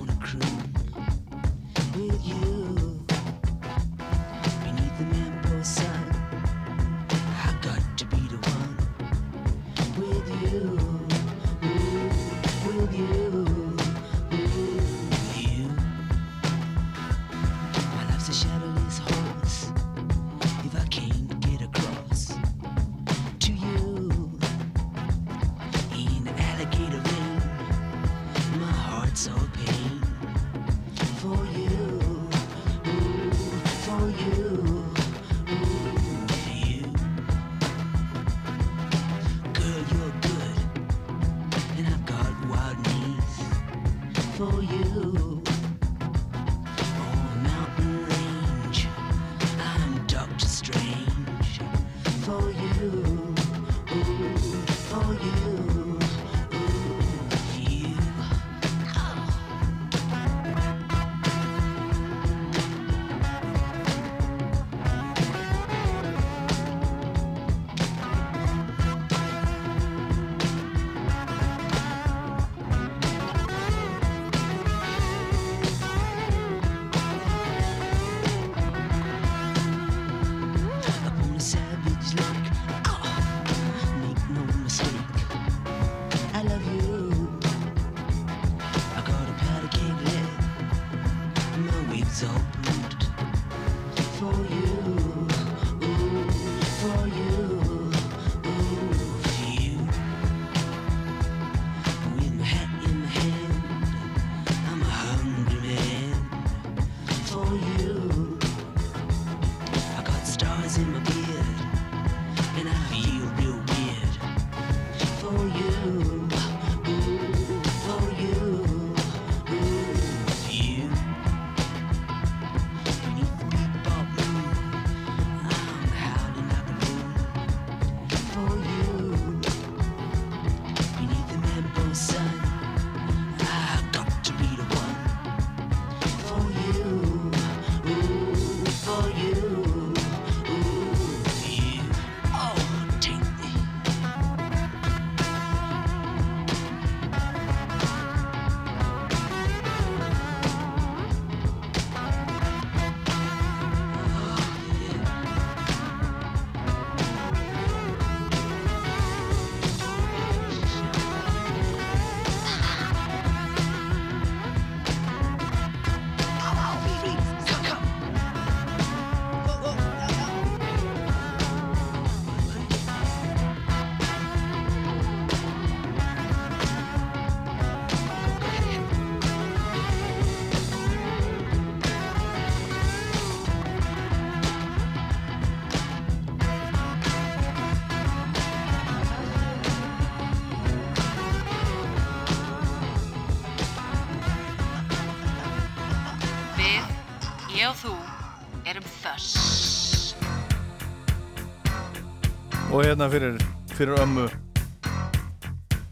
hérna fyrir, fyrir ömmu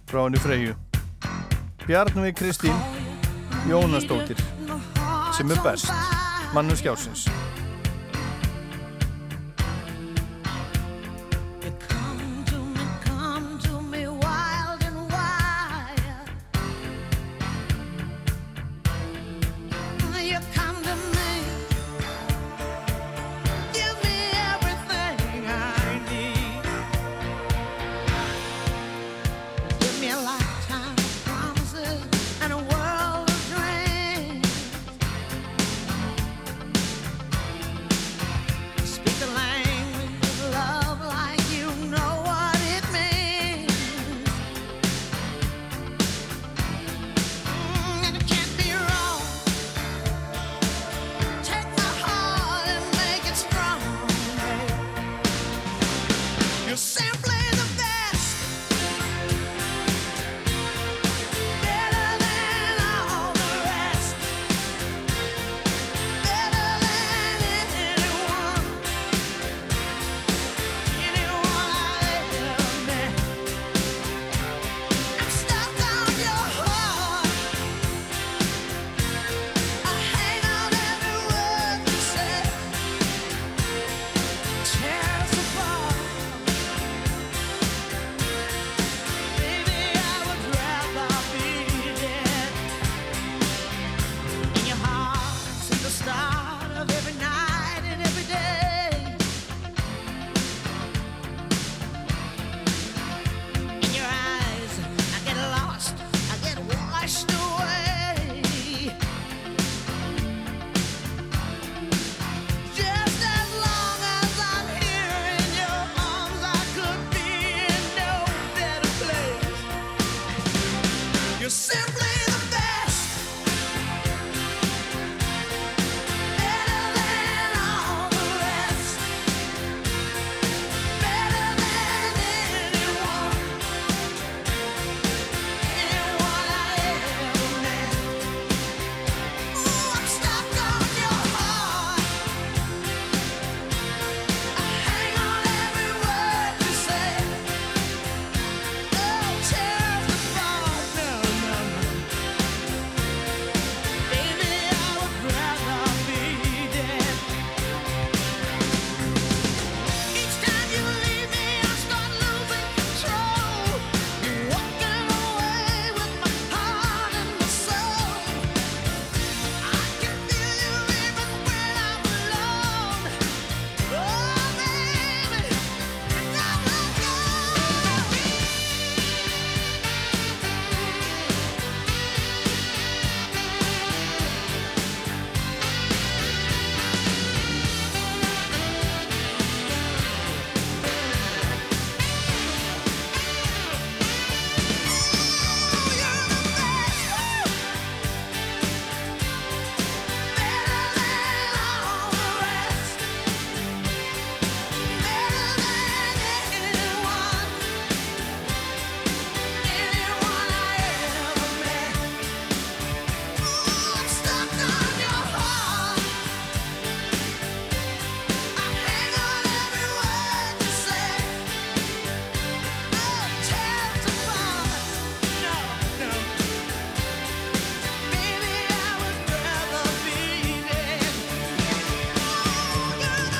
frá henni Freyju. Bjarnvig Kristín Jónasdóttir sem er best mannu skjásins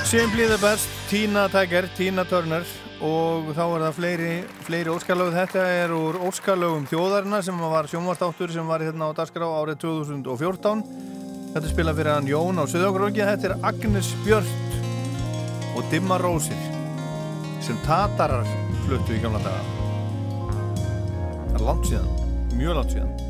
Sem blíður best, Tina Tiger, Tina Turner og þá er það fleiri, fleiri óskarlögu. Þetta er úr óskarlögum þjóðarina sem var sjónvastáttur sem var hérna á Dasgrá árið 2014. Þetta spila fyrir hann Jón á Suðagrólki. Þetta er Agnes Björn og Dimma Rósir sem tatarar fluttu í gamla daga. Það er langt síðan, mjög langt síðan.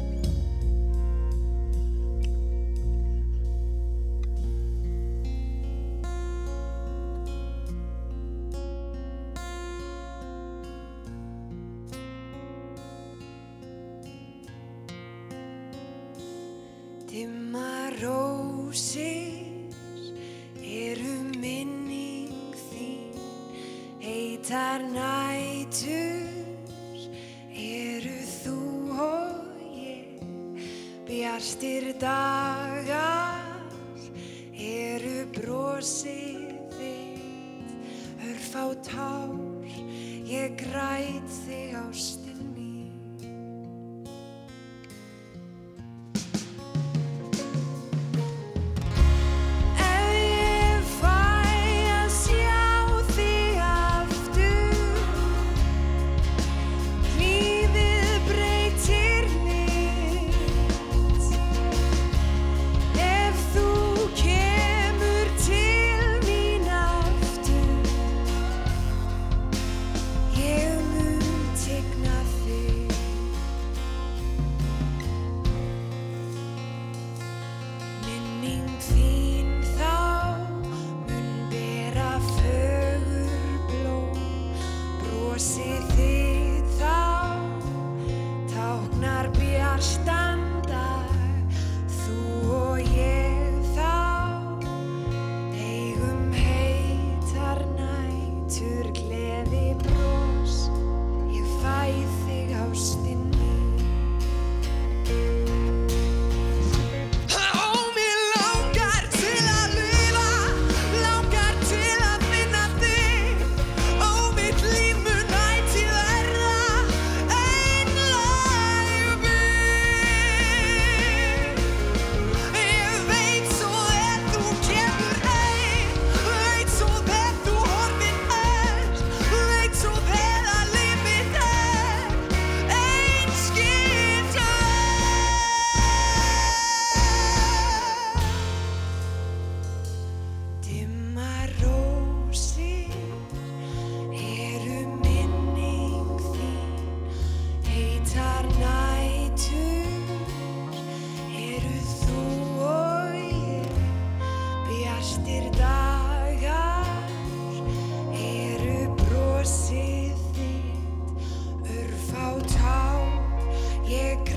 Ég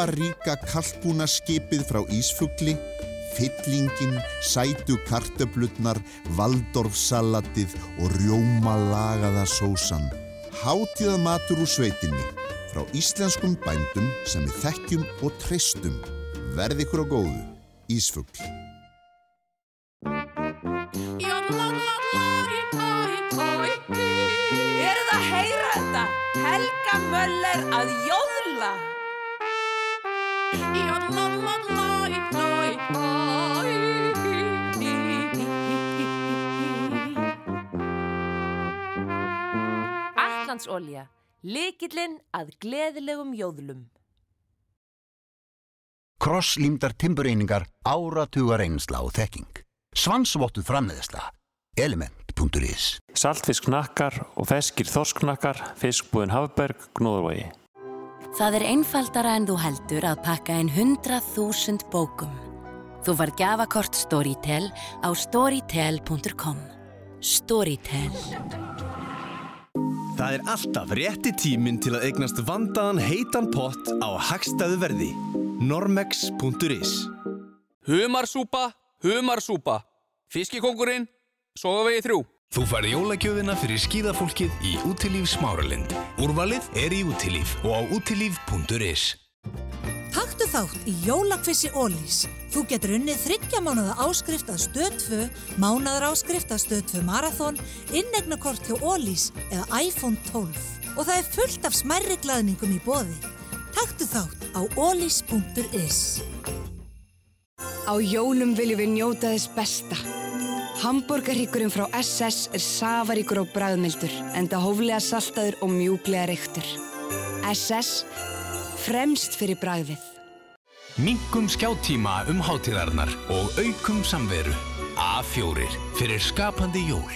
vafaríka kallbúnaskipið frá Ísfugli, fyllingin, sætu kartöblutnar, valdorfsalatið og rjómalagaða sósan. Hátíðað matur úr sveitinni frá íslenskum bændum sem við þekkjum og treystum. Verð ykkur á góðu, Ísfugli. Likillinn að gleðilegum jóðlum. Krosslímdar timbureiningar áratugar einsla og þekking. Svansvottuð framleiðsla. Element.is Saltfiskknakkar og feskir þorsknakkar, fiskbúðin Hafberg, Gnóðurvægi. Það er einfaldara en þú heldur að pakka inn 100.000 bókum. Þú var gjafakort Storytel á storytel.com. Storytel. Það er alltaf rétti tíminn til að eignast vandaðan heitan pott á hagstæðu verði. Normex.is Humarsúpa, humarsúpa. Fiskikongurinn, sogavegi þrjú. Þú færð jólagjöfina fyrir skíðafólkið í Útilíf Smáralind. Úrvalið er í Útilíf og á útilíf.is. Þátt í jólakvissi Ólís. Þú getur unnið þryggja mánuða áskrift að stöð 2, mánuðar áskrift að stöð 2 marathón, innegnakort hjá Ólís eða iPhone 12. Og það er fullt af smærri glaðningum í bóði. Taktu þátt á ólís.is. Á jólum viljum við njóta þess besta. Hamburgerhryggurinn frá SS er safaríkur og bræðmildur, enda hóflega saltaður og mjúglega reyktur. SS, fremst fyrir bræðið. Minkum skjáttíma um hátíðarnar og aukum samveru. A4 fyrir skapandi jól.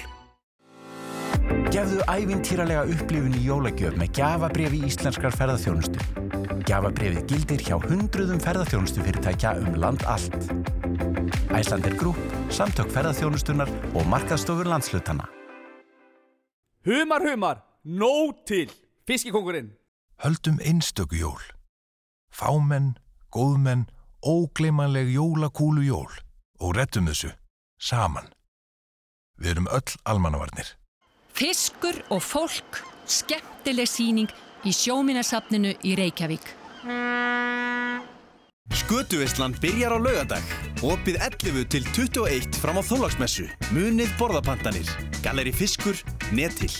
Gefðu ævintýralega upplifun í jólagjöf með gjafabref í íslenskar ferðarþjónustu. Gjafabrefið gildir hjá hundruðum ferðarþjónustu fyrirtækja um land allt. Æslandir Grúp, Samtök ferðarþjónustunar og markaðstofur landslutana. Humar, humar, nóg til. Fiskikongurinn. Höldum einstöku jól. Fámenn, góðmenn, ógleymanleg jólakúlu jól og rettum þessu saman. Við erum öll almannavarnir. Fiskur og fólk, skemmtileg síning í sjóminasafninu í Reykjavík. Skötuveislan byrjar á laugadag. Opið 11 til 21 fram á þólagsmessu. Munið borðapantanir. Galleri fiskur, netil.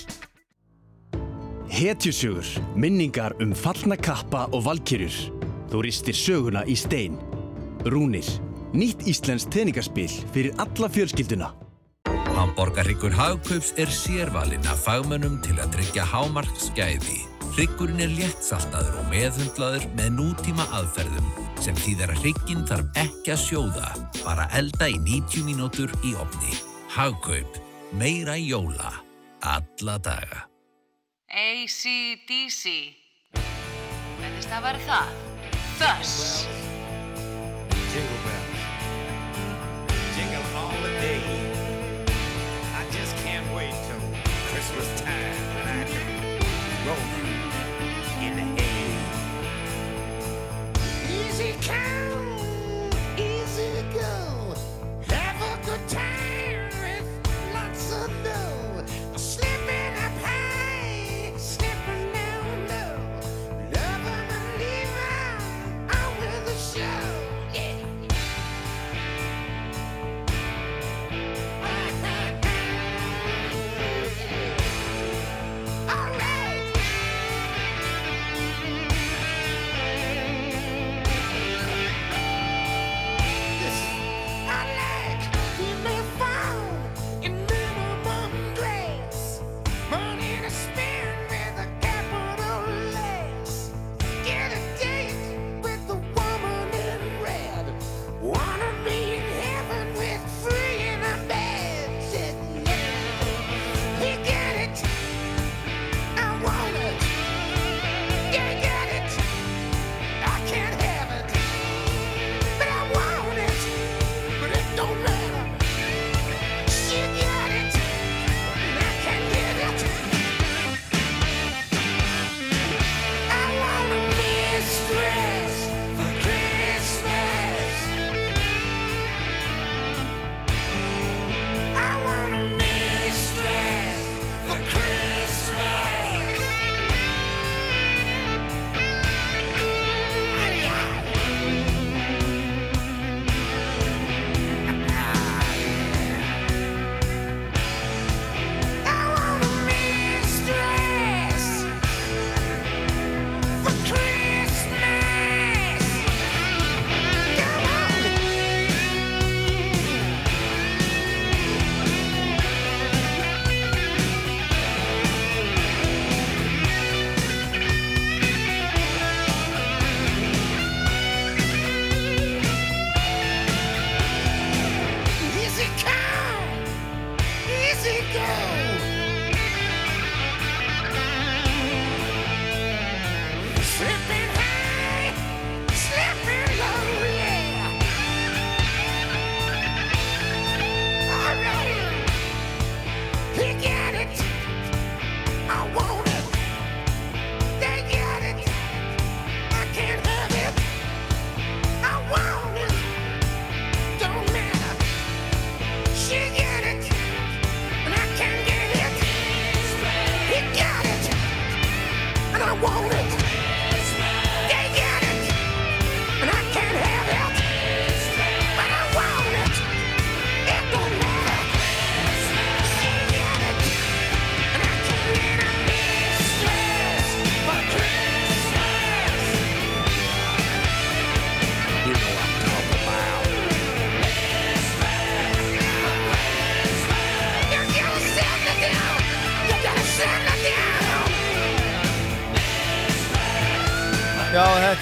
Hetjusögur, minningar um fallna kappa og valkyrjur. Þú ristir söguna í stein. Rúnir, nýtt íslensk teningarspil fyrir alla fjölskylduna. Hamborgarryggur Hagkaups er sérvalinn af fagmönnum til að tryggja hámarksgæði. Hryggurinn er léttsaltaður og meðhundlaður með nútíma aðferðum sem þýðir að hrygginn þarf ekki að sjóða, bara elda í 90 mínútur í opni. Hagkaup, meira jóla, alla daga. ACDC. Hvernig stafar það? Þess.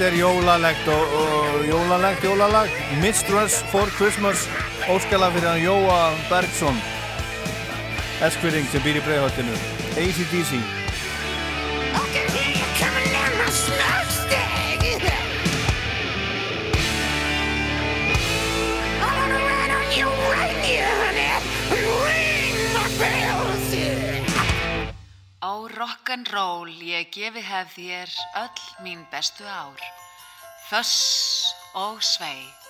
þetta er jólalegt og, og jólalegt, jólalag. Mistress for Christmas óskalag fyrir hann Jóa Bergson. Eskvering sem býr í bregðhaldinu ACDC Á rock'n'roll ég gefi hef þér öll mín bestu ár. Vers og 2.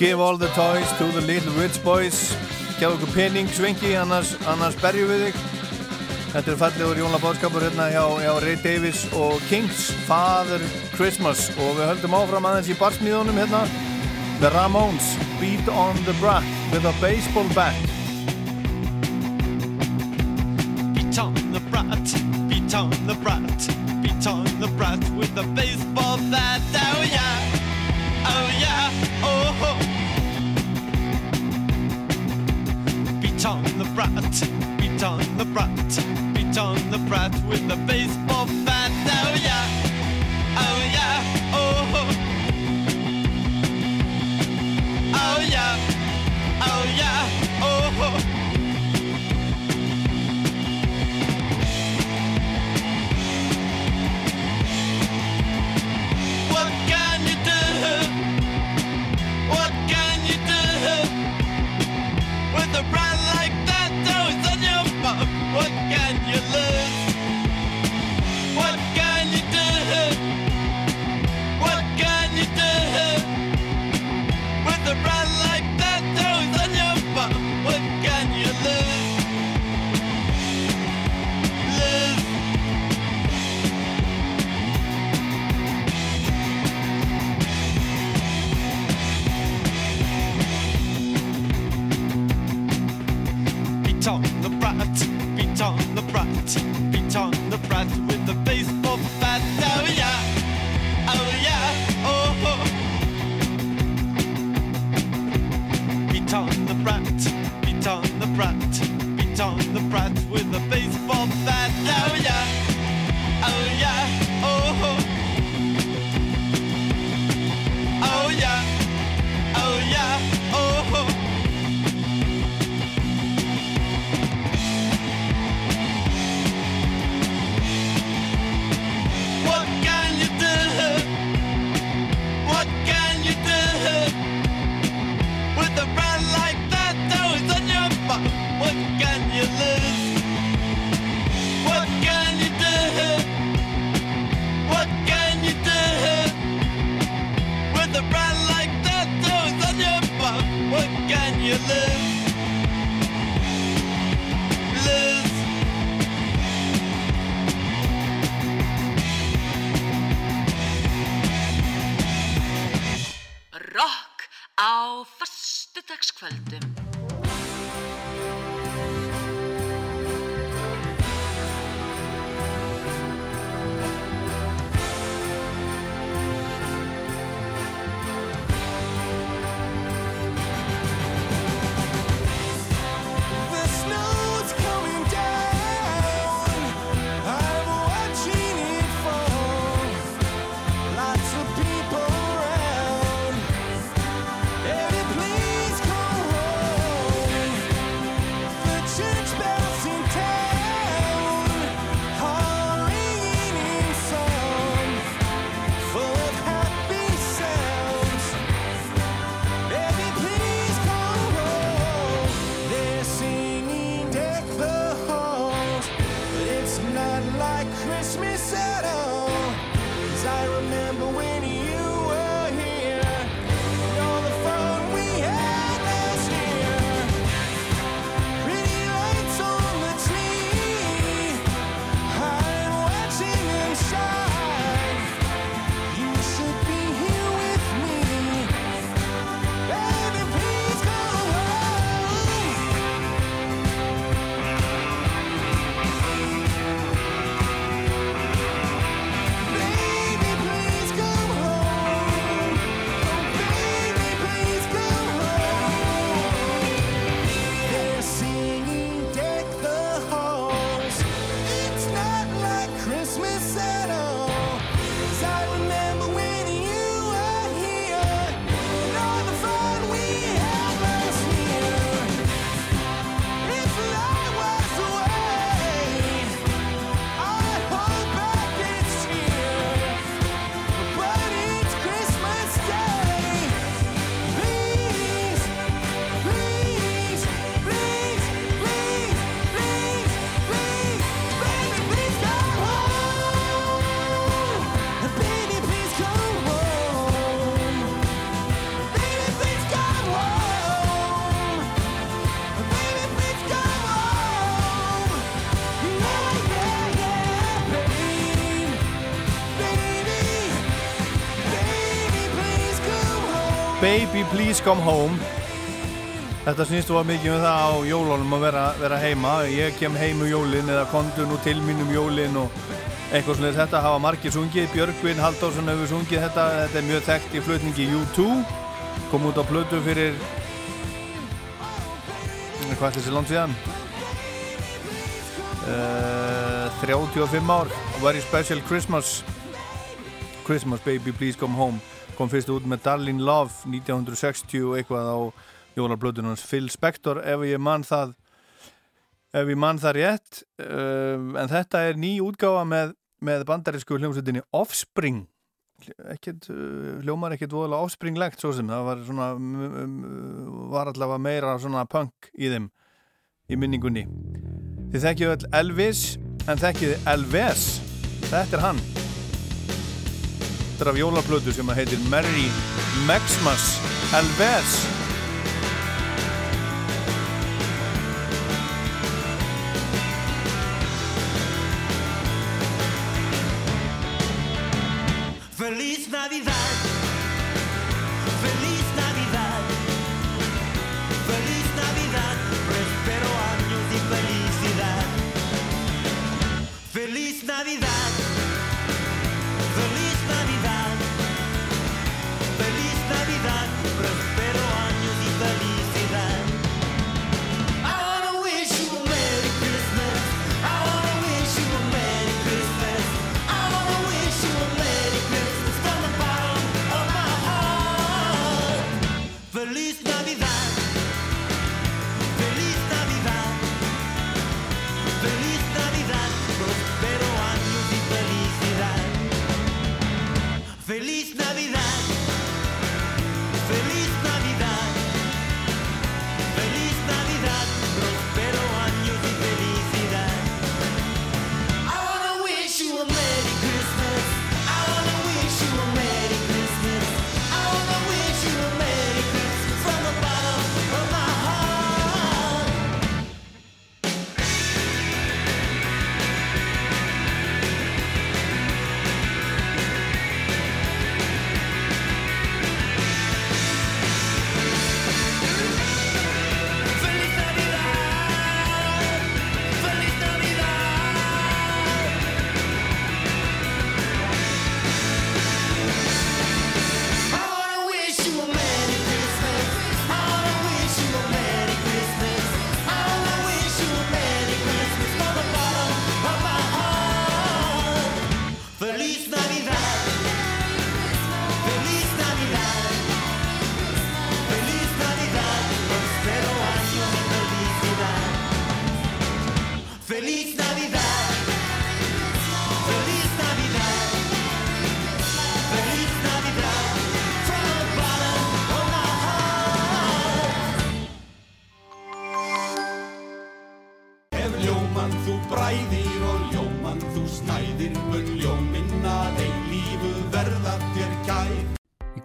Give all the toys to the little rich boys. Gjá okkur pening, svengi, annars, annars berjum við þig. Þetta er fallegur jónla bótskapur hérna hjá, hjá Ray Davies og Kings. Father Christmas. Og við höldum áfram aðeins í barsmíðunum hérna. The Ramones Beat on the Brack with a baseball bat. Baby Please Come Home. Þetta snýst þú að mikið um það á jólunum að vera, vera heima. Ég kem heim um jólin eða kondu nú til mín um jólin og eitthvað svona þetta hafa margir sungið. Björgvin Halldórsson hefur sungið þetta. Þetta er mjög þekkt í flutningi U2 kom út á plötu fyrir hvað er þessi langt síðan? Uh, 35 ár. Very Special Christmas. Christmas Baby Please Come Home kom fyrst út með Darlene Love 1960 og eitthvað á jólarblöðunum hans Phil Spector ef ég mann það ef ég mann það rétt. Um, en þetta er ný útgáfa með, með bandarísku hljómsveitinni Offspring. Ekkert, uh, hljómar ekkert voðalega Offspring-legt svo sem. Það var svona var allavega meira svona punk í þeim í minningunni. Þið þekkju öll Elvis en þekkju Elvis. Þetta er hann partur af jólablötu sem að heitir Merry Maxmas Helves Feliz Navidad. Feliz Navidad. Feliz Navidad. Espero años de felicidad. Feliz Navidad.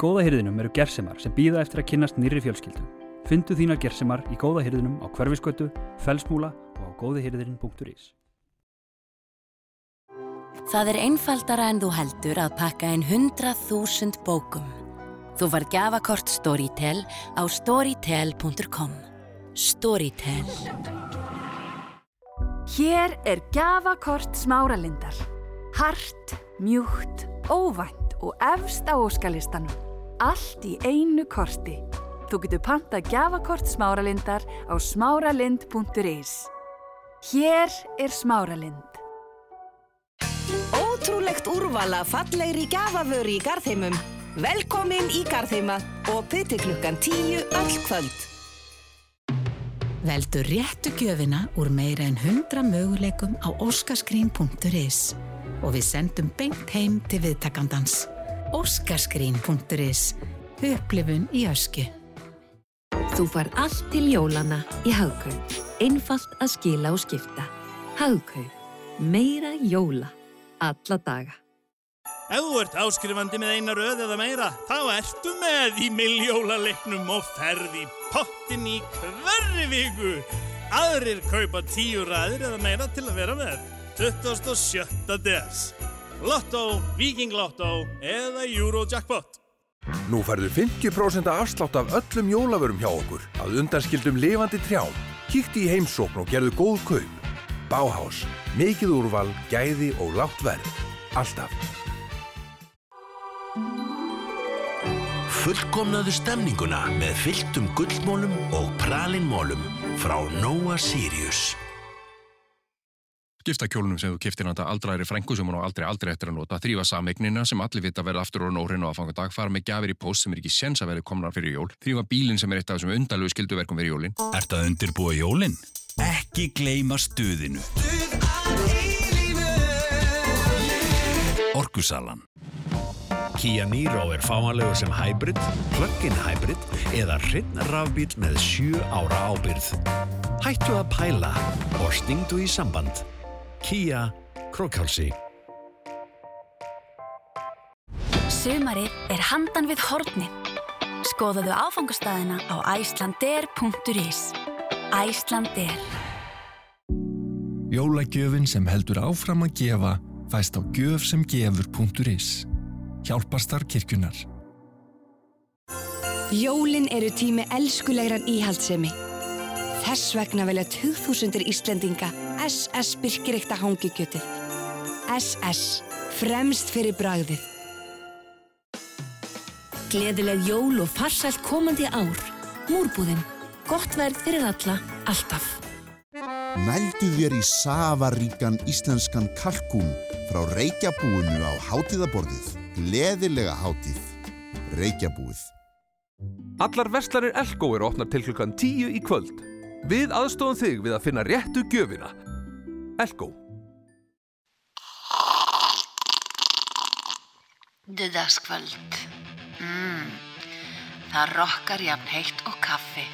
Góða hyrðinum eru gersemar sem býða eftir að kynnast nýrri fjölskyldu. Fyndu þínar gersemar í góða hyrðinum á hverfiskötu, felsmúla og á góðihyrðin.is. Það er einfaldara en þú heldur að pakka inn 100.000 bókum. Þú var gjafakort Storytel á storytel.com. Storytel. Hér er gjafakort smáralindar. Hart, mjúkt, óvænt og efst á óskalistanum. Allt í einu korti. Þú getur pantað gjafakort smáralindar á smáralind.is. Hér er smáralind. Ótrúlegt úrval af fallegri gjafavöru í Garðheimum. Velkomin í Garðheima og til klukkan 10 öll kvöld. Veldu réttu gjöfina úr meira en 100 möguleikum á óskaskrín.is og við sendum beint heim til viðtakandans. óskaskrín.is Upplifun í ösku. Þú far allt til jólana í Hagkaup. Einfalt að skila og skipta. Hagkaup. Meira jóla. Alla daga. Ef þú ert áskrifandi með eina röð eða meira, þá ertu með í miljólaleiknum og ferð í pottin í hverri viku. Aðrir kaupa tíu ræðir eða meira til að vera með. 27. des. Lotto, Viking Lotto eða Eurojackpot. Nú færðu 50% afslátt af öllum jólavörum hjá okkur að undanskildum lifandi trjám. Kíkti í heimsókn og gerðu góð kaup. Báhás, mikið úrval, gæði og lágt verð. Alltaf. Fullkomnaðu stemninguna með fylltum gullmólum og pralinmólum frá Nóa Sirius. Giftakjólunum sem þú kiftir handa aldraðri frængu sem hún á aldrei aldrei eftir að nota, þrýfa sameignina sem allir vita verða aftur og nórin og að fanga dag, fara með gjafir í post sem er ekki séns að verði komnar fyrir jól, þrýfa bílinn sem er eitt af þessum undalegu skilduverkum fyrir jólinn. Ert að undirbúa jólinn? Ekki gleyma stuðinu. Orkusalan. Kia Niro er fáanlegur sem hybrid, plug-in hybrid eða hreinn rafbíl með 7 ára ábyrð. Hættu að pæla og stingdu í samband. Kia Krókálsi. Sumarið er handan við hornin. Skoðaðu áfangastæðina á icelandair.is. Icelandair. Jólagjöfin sem heldur áfram að gefa fæst á gjöfsemgefur.is. Hjálparstar kirkjunar. Jólin eru tími elskulegrar íhaldsemi. Þess vegna velja 2000 íslendinga SS Birkiríkta hangikjötið. SS. Fremst fyrir bragðið. Gleðileg jól og farsælt komandi ár. Múrbúðinn. Gott verð fyrir alla, alltaf. Nældu þér í safaríkan íslenskan kalkún frá Reykjabúinu á hátíðaborðið. Gleðilega hátíð. Reykjabúið. Allar verslanir Elko eru opnað til klukkan 10 í kvöld. Við aðstofum þig við að finna réttu gjöfina. Elko. Döðaskvöld. Mm. Það rokkar jafn heitt og kaffi.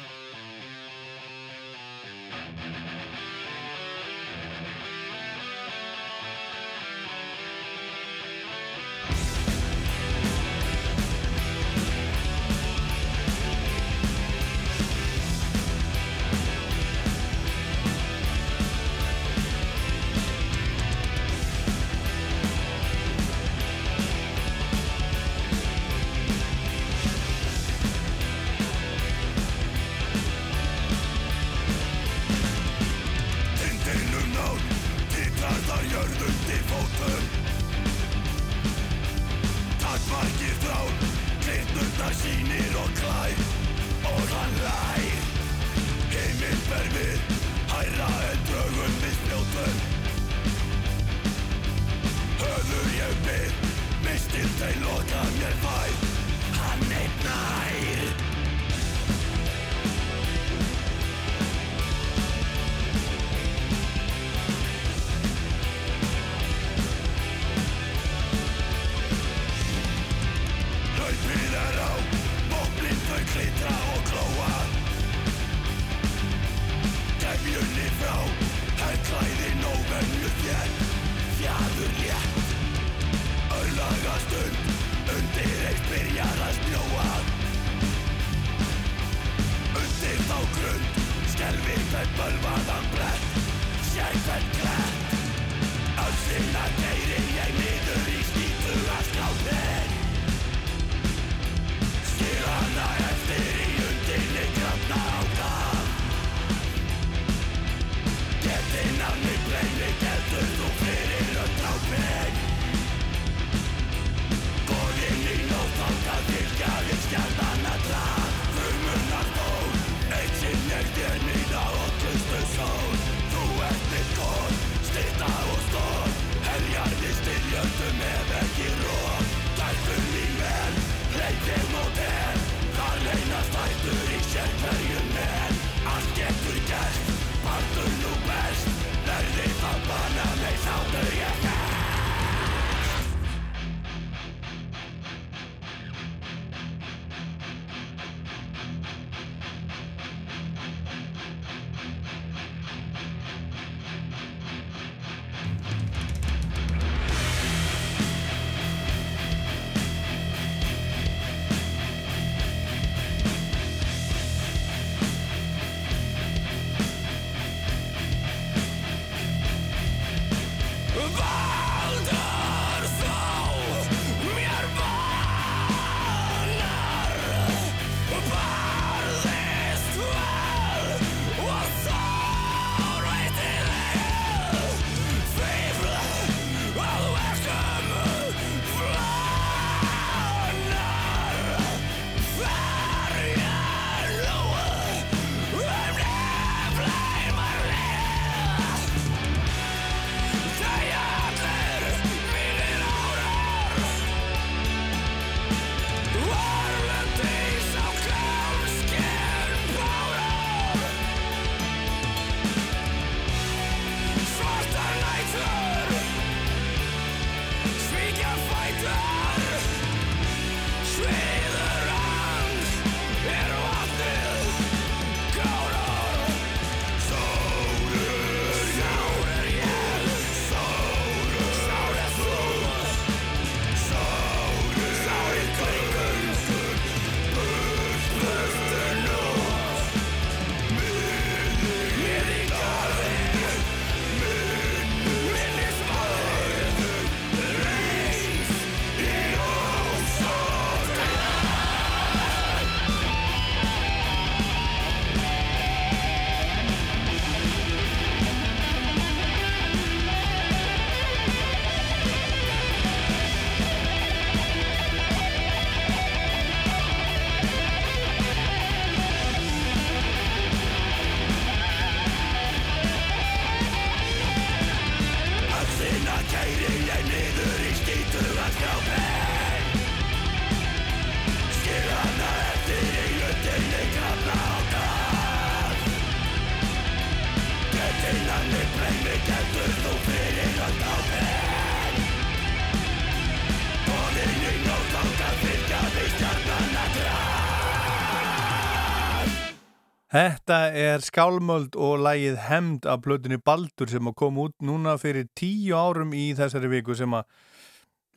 Þetta er skálmöld og lægið Hemd af plötunni Baldur sem að koma út núna fyrir tíu árum í þessari viku sem, að,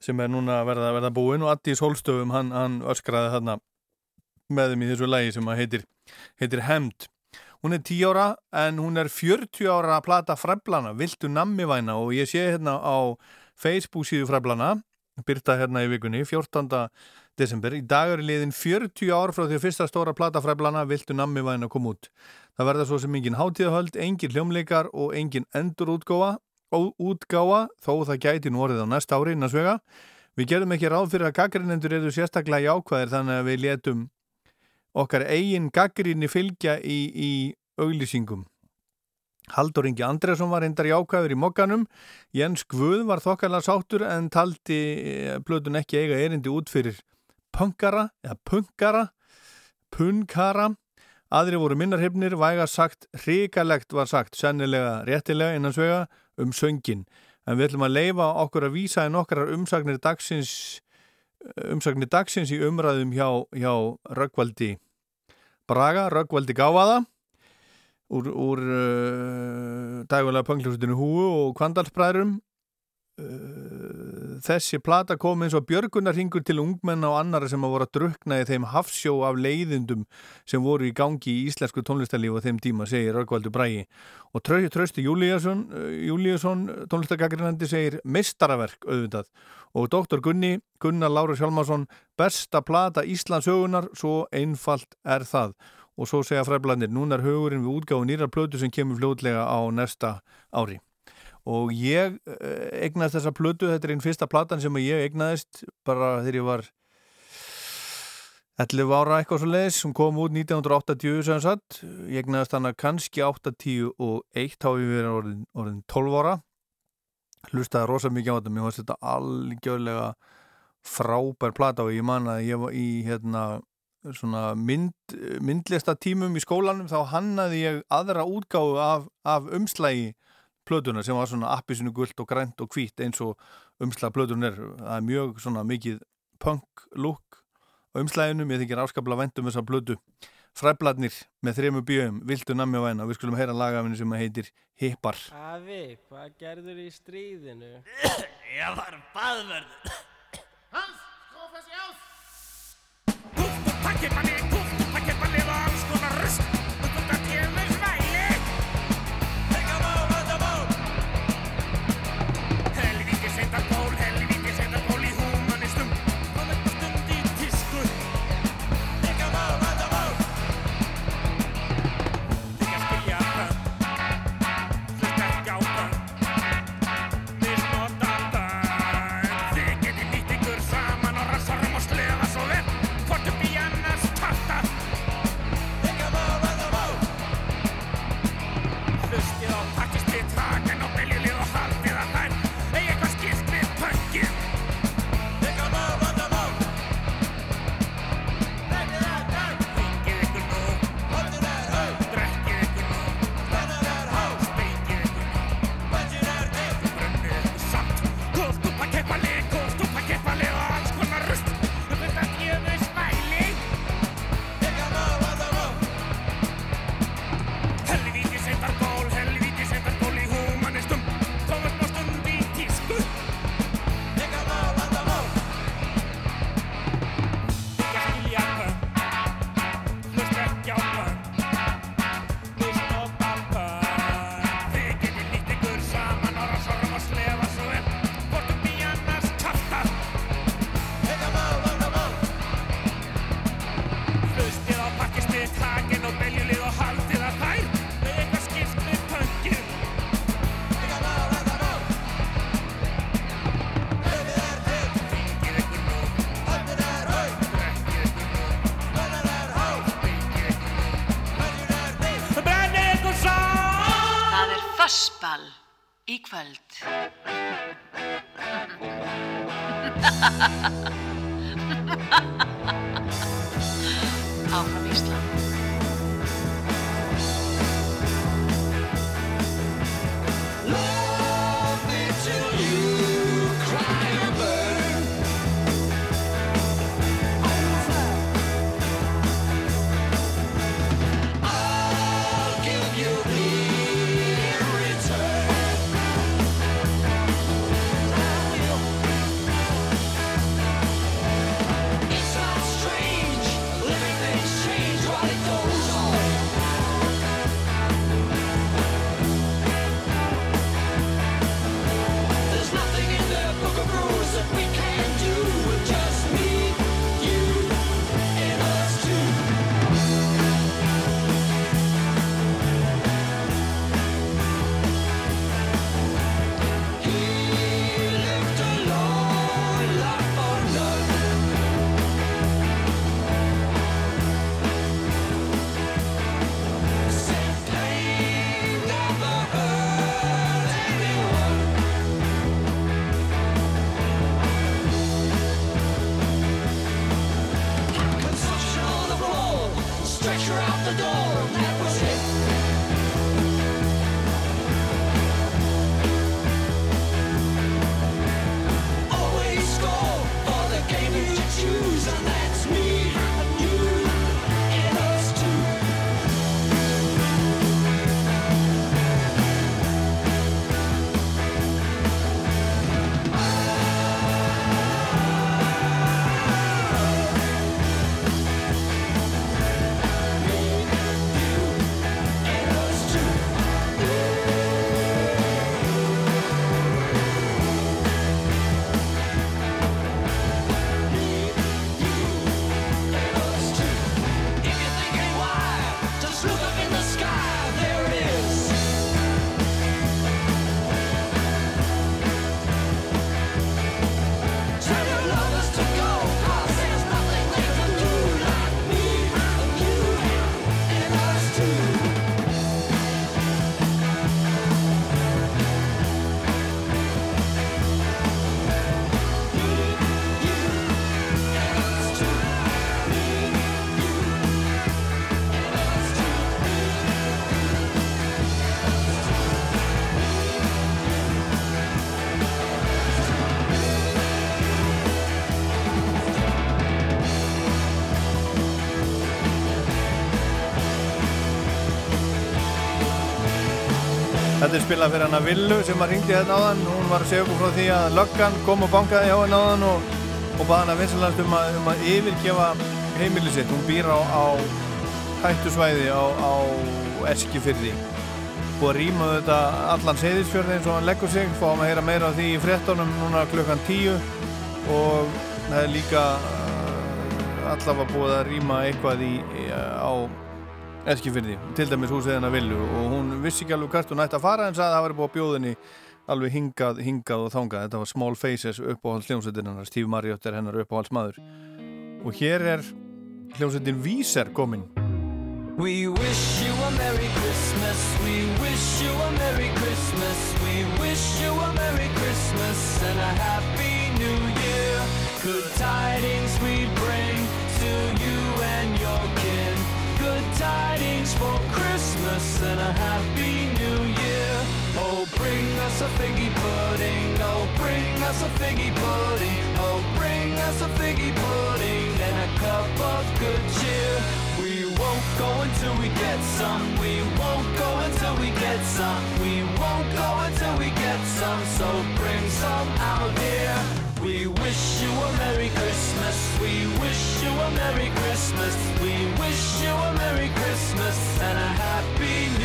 sem er núna að verða, verða búinn og Addi Solstöfum hann, hann öskraði þarna með þeim í þessu lægi sem heitir, heitir Hemd. Hún er 10 ára en hún er 40 ára að plata Fræblana, Viltu nammivæna og ég sé hérna á Facebook síðu Fræblana, byrta hérna í vikunni, 14 desember. Í dag er liðin 40 ár frá því að fyrsta stóra plata fræblana Viltu nammi væna kom út. Það verða svo sem engin hátíðahöld, engin hljómleikar og engin endurútgáfa útgáfa, þó það gæti nú orðið á næsta ári innan svega. Við gerum ekki ráð fyrir að gaggrinendur eru sérstaklega jákvæðir þannig að við letum okkar eigin gaggrinni fylgja í, í auglýsingum. Haldur Ingi Andresson var reyndar jákvæður í mokkanum, Jens Gvuð var þokkarlega sáttur en taldi blöðun ekki eiga erindi út fyrir punkara eða punkara punkara. Aðri voru minnarhefnir, væga sagt hrikalegt var sagt, sennilega réttilega innan svega um söngin en við ætlum að leifa okkur að vísa en okkar umsagnir dagsins umsagnir dagsins í umræðum hjá, hjá Röggvaldi Braga, Röggvaldi Gávaða úr, úr uh, dægulega pöngljósutinu Húu og Kvandalsbræðurum þessi plata kom eins og björgunarhingur til ungmenna og annara sem að voru að drukna í þeim hafsjó af leiðindum sem voru í gangi í íslensku tónlistarlífu á þeim tíma, segir Rökkvaldur Brægi og Trausti Júliusson Júliusson, tónlistargagrinandi segir mestaraverk auðvitað. Og doktor Gunni, Gunnar Lára Sjálmarsson besta plata Íslands högunar svo einfalt er það. Og svo segja fræblandir, núna er hugurinn við útgáðu nýra plötu sem kemur fljótlega á næsta ári og ég egnaðist þessa plötu, þetta er einn fyrsta platan sem ég egnaðist bara þegar ég var 11 ára eitthvað svo leiðis, hún kom út 1980 sem sagt, ég egnaðist hana kannski 8-10 og 1 þá við verið orðin, orðin 12 ára. Hlustaði rosa mikið á þetta mér fannst þetta algjörlega frábær plata og ég man að ég var í hérna svona mynd, myndlista tímum í skólanum þá hannaði ég aðra útgáðu af, af umslægi plötuna sem var svona appisinu gullt og grænt og hvít eins og umslag plötun er. Það er mjög svona mikið punk look á umslæginum, ég þykir afskaplega vendum þessa plötu. Fræbladnir með þremu bjögum, viltu nammi á væna. Og við skulum heyra lagafinu sem heitir Hippar. Afi, hvað gerður í stríðinu? Ég var baðverður Hans, skófa sér ás Pakkeballi, kúft, pakkeballi Er spilað fyrir hana Villu sem að ringdi hérna áðan. Hún var að segja okkur frá því að löggan kom og bankaði hjá henni áðan og, og baða vinsalast um, að- um að yfirgefa heimili sitt. Hún býr á, á hættusvæði á, á Eskifyrði og að rýma þetta allan seyðisfjörði eins og hann leggur sig. Fáum að heyra meira af því í frettunum núna klukkan 10 og það er líka uh, allavega búið að rýma eitthvað í, á Eskifyrði, til dæmis húsið hennar Villu og hún vissi ekki alveg hvert hún ætti að fara en sagði að það væri búið að bjóðinni alveg hingað, hingað og þangað þetta var Small Faces uppáhalds hljómsveitin hennar Steve Marriott er hennar uppáhalds maður og hér er hljómsveitin Víser komin We wish you a Merry Christmas. We wish you a Merry Christmas. We wish you a Merry Christmas and a Happy New Year. Good tidings we bring and a Happy New Year. Oh, bring us a figgy pudding. Oh, bring us a figgy pudding. Oh, bring us a figgy pudding and a cup of good cheer. We won't go until we get some. We won't go until we get some. We won't go until we get some. So bring some out here. We wish you a Merry Christmas. We wish you a Merry Christmas. We wish you a Merry Christmas and a Happy New.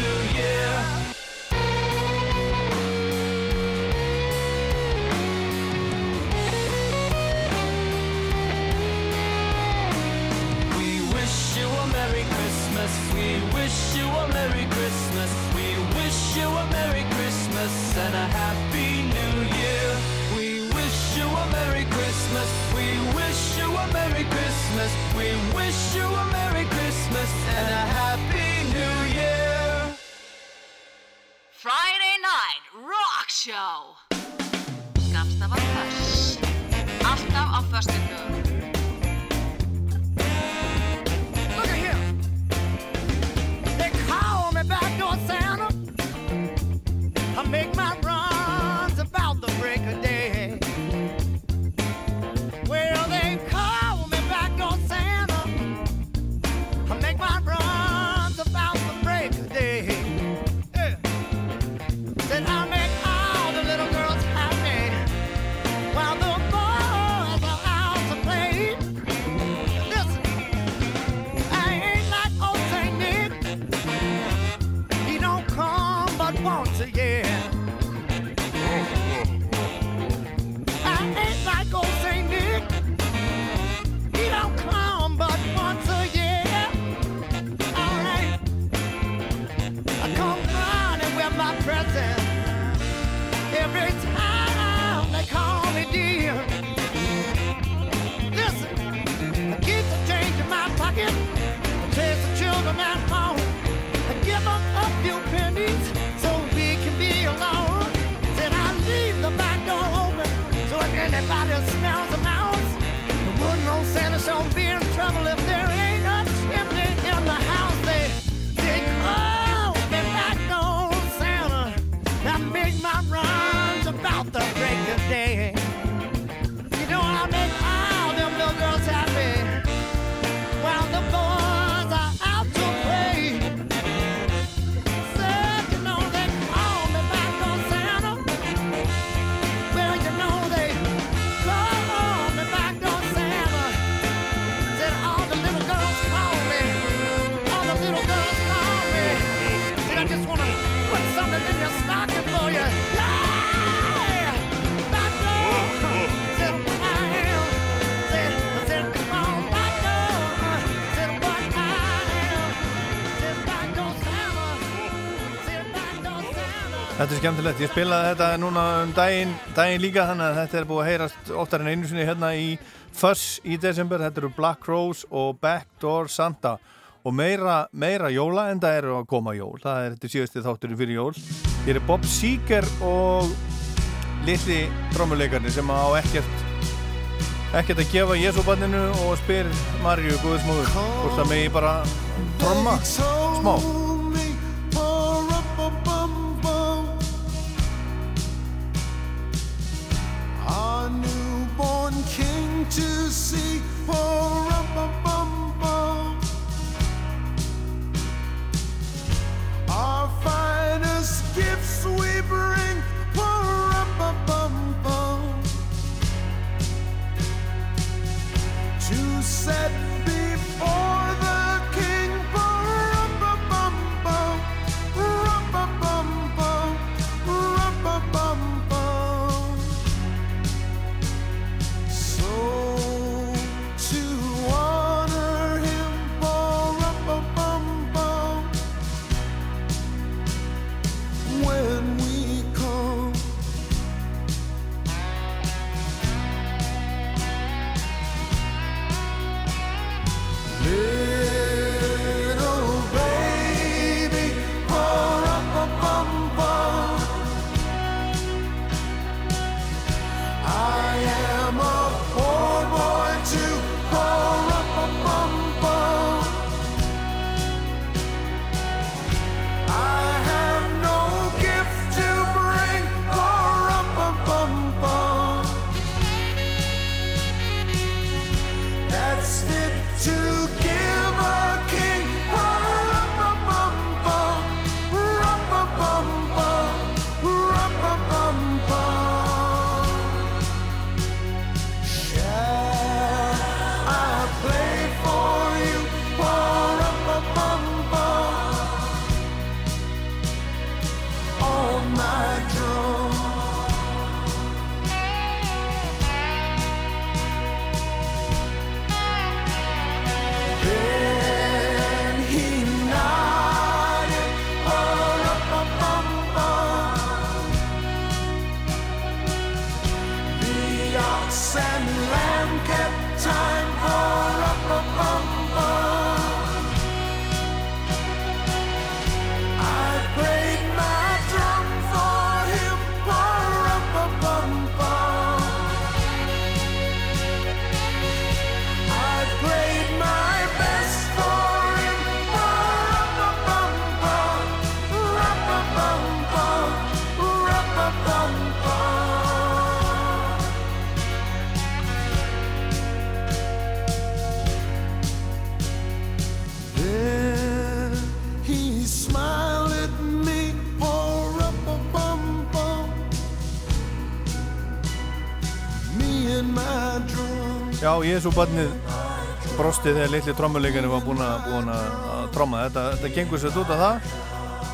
We wish you a Merry Christmas. We wish you Show Gafstafa Föss Alltaf á föstudögum. Look everybody's Þetta er skemmtilegt, ég spilaði þetta núna um daginn, daginn líka þannig að þetta er búið að heyrast oftar en einu sinni hérna í Fuss í desember, þetta eru Black Rose og Backdoor Santa og meira, meira jóla en það eru að koma jól, það er þetta síðusti þátturinn fyrir jól. Hér er Bob Seger og litli trómuleikarnir sem á ekkert ekkert að gefa Jésúbanninu og spyr Marju Guðsmóður hvort það megi bara tromma smá. Our newborn king to see. For a bum, Our finest gifts we bring. Bum, to set before the drum. Já, Jésúbarnið brosti þegar litli trommuleikarinn var búinn að, tromma. Þetta, þetta gengur sér út af það.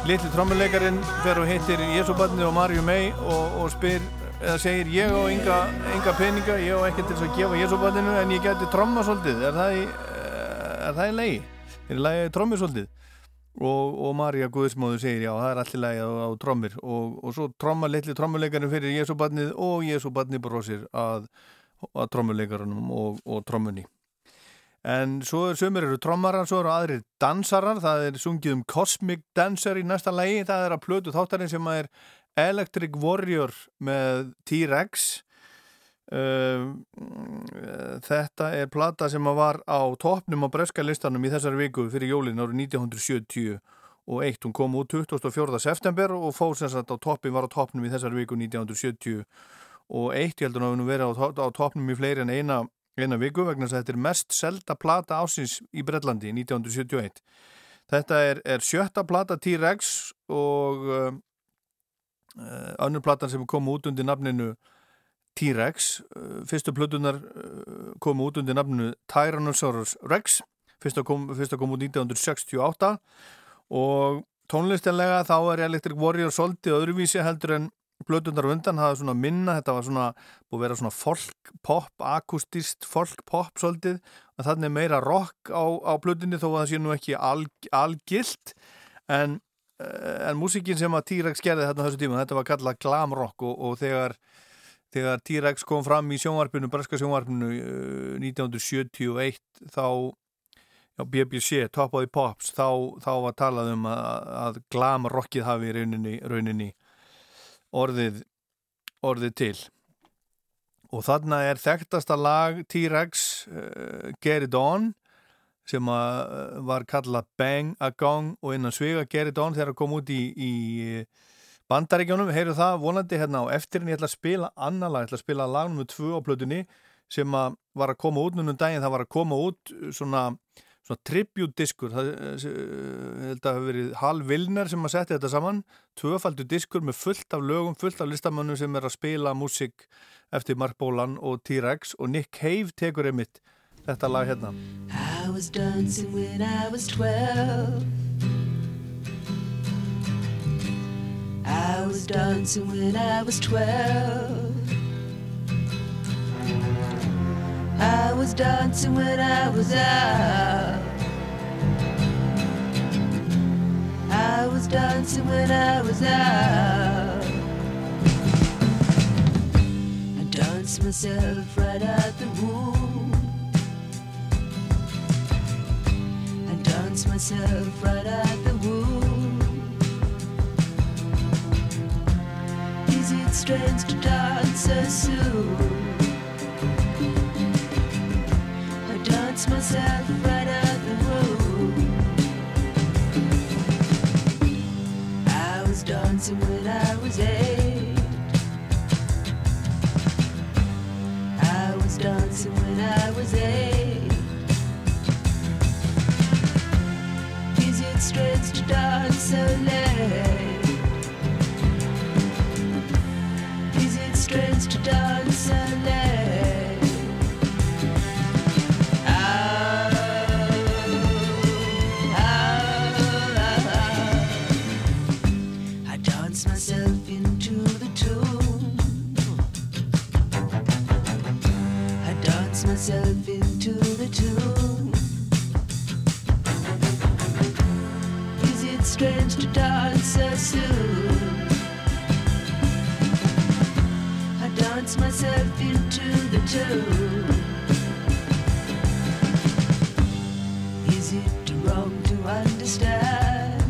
Litli trommuleikarinn fer og hittir Jésúbarnið og Marju mei og, og spyr, eða segir ég á enga, enga peninga, ég á ekki til að gefa Jésúbarninu en ég geti tromma svolítið. Er það í, er það í lagi? Er í lagi að trommi svolítið? Og, og Marja Guðsmóður segir já, það er allir lagi á, á trommir og, og svo tromma litli trommuleikarinn fyrir Jésúbarnið og Jésúbarnið brosir að, að trommuleikarunum og, og trommunni. En svo er sömur eru trommarar, svo eru aðrir dansarar, það er sungið um Cosmic Dancer í næsta lagi, það er að plötu þáttarinn sem er Electric Warrior með T-Rex. Uh, þetta er plata sem að var á toppnum á breska listanum í þessari viku fyrir jólin árið 1970 og eitt, hún kom út 24. september og fór sem sagt á toppin, var á toppnum í þessari viku 1970 og eitt, ég heldur að hún verið á, á toppnum í fleiri en eina eina viku vegna þess að þetta er mest selda plata ásins í Brellandi 1971. Þetta er, er sjötta plata T-Rex og uh, önnur platan sem kom út undir nafninu T-Rex. Uh, fyrstu plötunar uh, kom út undir nafninu Tyrannosaurus Rex. Fyrsta kom, fyrsta kom út 1968 og tónlistinlega þá er Electric Warrior svolítið öðruvísi heldur en blötundar undan er svona minna, þetta var svona búið að vera svona folk pop, akustist folk pop svolítið. Og þannig meira rock á, á blötunni þó að það sé nú ekki al, algilt. En, eh, en músikin sem að T-Rex gerði þetta þessu tíma, þetta var kallað glam rock og, og þegar, þegar T-Rex kom fram í sjónvarpinu, braska sjónvarpinu 1971 þá Já, BBC, Top of the Pops, þá, þá var talað um að, að glam rockið hafi rauninni, rauninni orðið, orðið til. Og þarna er þekktasta lag T-Rex, uh, Get It On, sem uh, var kallað Bang a Gong og innan svega Get It On þegar það kom út í, í bandaríkjónum. Heyrðu það vonandi hérna á eftirinn, ég ætla að spila annar lag, ég ætla að spila lag nr. 2 á plötunni sem að var að koma út núna um daginn, það var að koma út svona svona tribute-diskur það held að hafa verið Hal Vilner sem að setja þetta saman. Tvöfaldur diskur með fullt af lögum fullt af listamönnum sem er að spila músik eftir Mark Bolan og T-Rex og Nick Cave tekur einmitt þetta lag hérna. I was dancing when I was twelve. I was dancing when I was twelve. I was dancing when I was out. Dancing when I was out. I danced myself right out the womb. I danced myself right out the womb. Is it strange to dance so soon? dance myself was eight. Is it strange to dance so late? Strange to dance so soon? I dance myself into the tune. Is it wrong to understand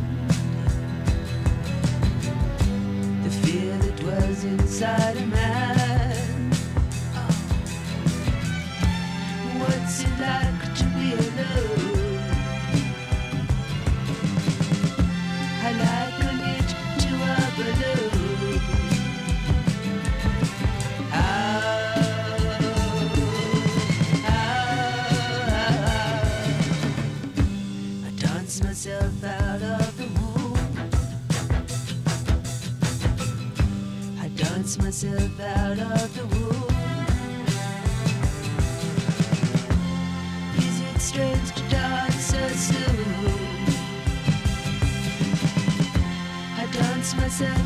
the fear that dwells inside a man? Myself out of the womb. Is it strange to dance so soon? I dance myself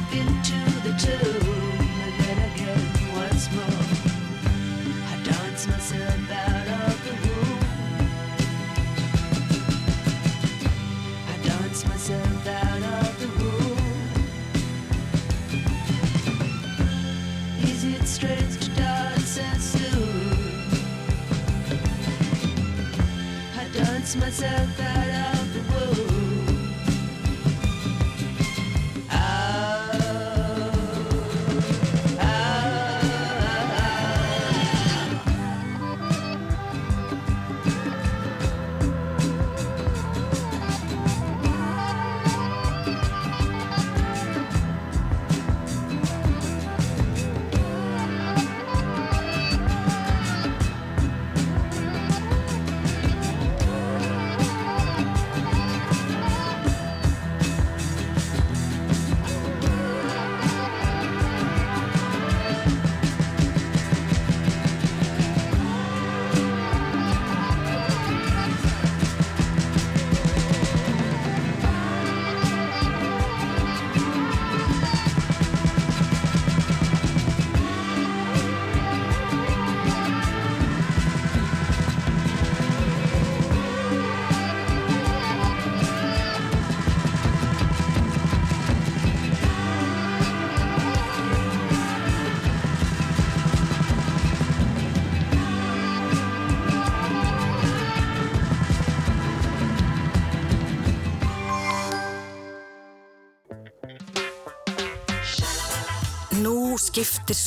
myself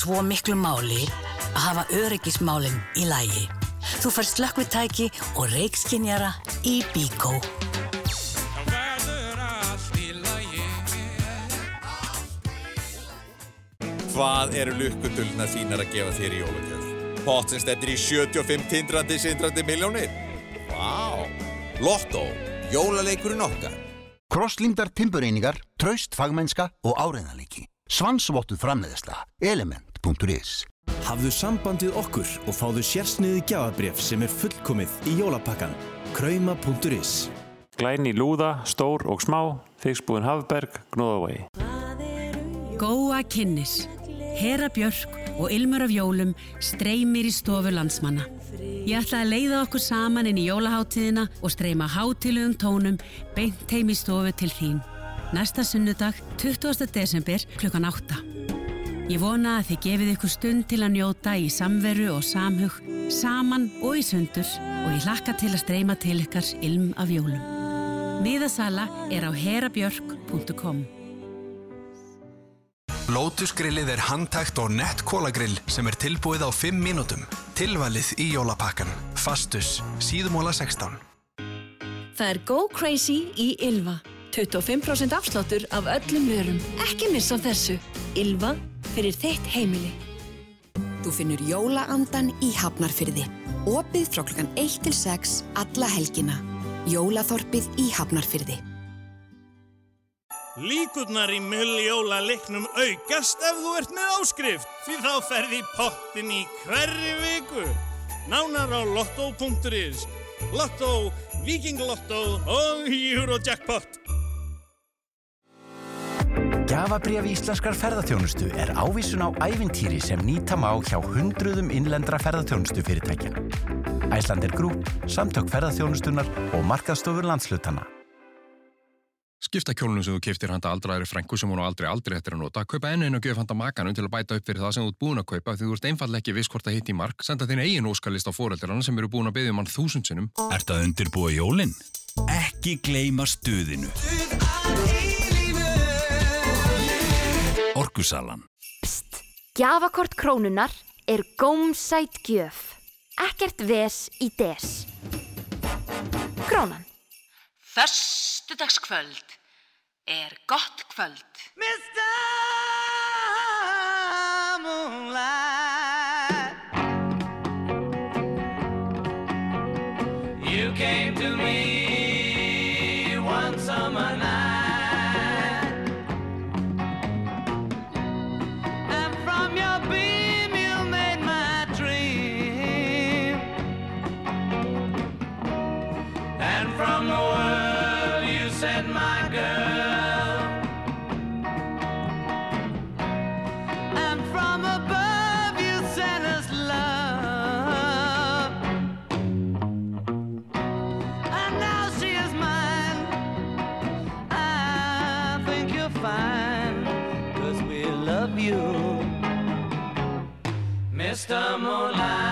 svo miklu máli að hafa öryggismálinn í lægi. Þú fær slökkvitæki og reikskinjara í Bíkó. Hvað eru lukkudullna þínar að gefa þér í jólagjöf? Pott sem stefnir í 75 tindrandi sindrandi miljónir? Vá! Lotto, jólaleikurinn okkar. Krosslingdar timbureiningar, traust fagmennska og áreðanleiki. Svansvottuð framleiðsla. Element.is Hafðu sambandið okkur og fáðu sérsniði gjafabref sem er fullkomið í jólapakkan. Krauma.is Glæni lúða, stór og smá, þeiksbúin Hafberg, Gnóðavegi. Góa kynnis. Hera Björk og Ilmur af Jólum streymir í stofu landsmanna. Ég ætla að leiða okkur saman inn í jólaháttíðina og streyma hátilugum tónum beint heim í stofu til þín. Næsta sunnudag, 20. desember, klukkan 8. Ég vona að þið gefið ykkur stund til að njóta í samveru og samhug, saman og í sundur og ég hlakka til að streyma til ykkar Ilm af Jólum. Miðasala er á herabjörk.com. Lotus grillið er handtækt og nett kólagrill sem er tilbúið á 5 mínútum. Tilvalið í jólapakkan. Fastus, síðumóla 16. Það er Go Crazy í Ylva. 25% afsláttur af öllum vörum. Ekki missa þessu. Ylva fyrir þitt heimili. Þú finnur jólaandan í Hafnarfyrði. Opið frá klukkan 1 til 6 alla helgina. Jólaþorpið í Hafnarfyrði. Líkurnar í milljóla leiknum aukast ef þú ert með áskrift því þá ferði pottin í hverri viku. Nánar á lotto.is Lotto, Viking Lotto og Eurojackpot. Gjafabrif íslenskar ferðarþjónustu er ávísun á ævintýri sem nýta má hjá hundruðum innlendra ferðarþjónustu fyrirtækja. Æslander Group, Samtök ferðarþjónustunar og Markaðstofur landslutana. Skipta kjólunum sem þú keftir handa aldraðri frængu sem hún á aldrei aldrei eftir að nota. Kaupa ennu einu og gef handa makanum til að bæta upp fyrir það sem þú ert búin að kaupa því þú ert einfallega ekki viss hvort það hitt í mark. Senda þín eigin óskalist á fóreldrarna sem eru búin að byggja um hann þúsund sinnum. Ert að undirbúa jólinn? Ekki gleyma stuðinu. Orkusalan. Gjafakort krónunar er gómsætt gjöf. Ekkert ves í des. Krónan. Föstudagskvöld er gott kvöld. You Mr. Moonlight,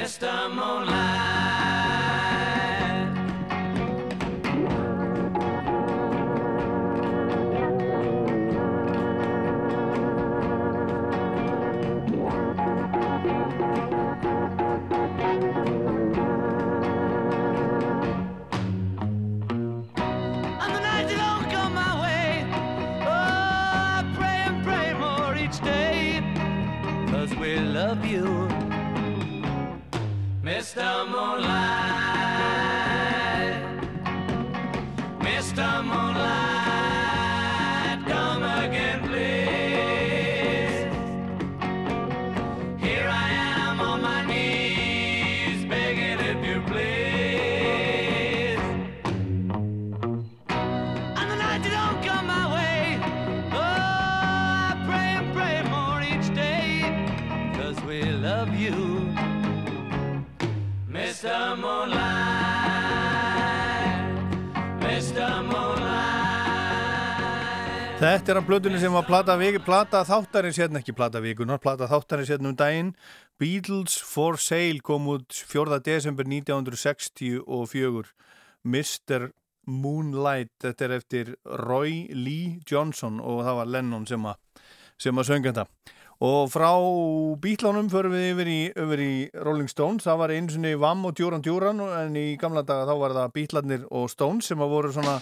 Mr. Moonlight. Mr. Þetta er hann blöðunni sem var plata, plata þáttarins hérna, ekki plata vikunar, plata þáttarins hérna um daginn. Beatles for Sale kom út 4. desember 1964. Mr. Moonlight, þetta er eftir Roy Lee Johnson og það var Lennon sem að, sem að sönga þetta. Og frá Beatlánum förum við yfir í, yfir í Rolling Stones, það var einu sinni Vam og Djúran Djúran en í gamla daga þá var það Beatlarnir og Stones sem að voru svona,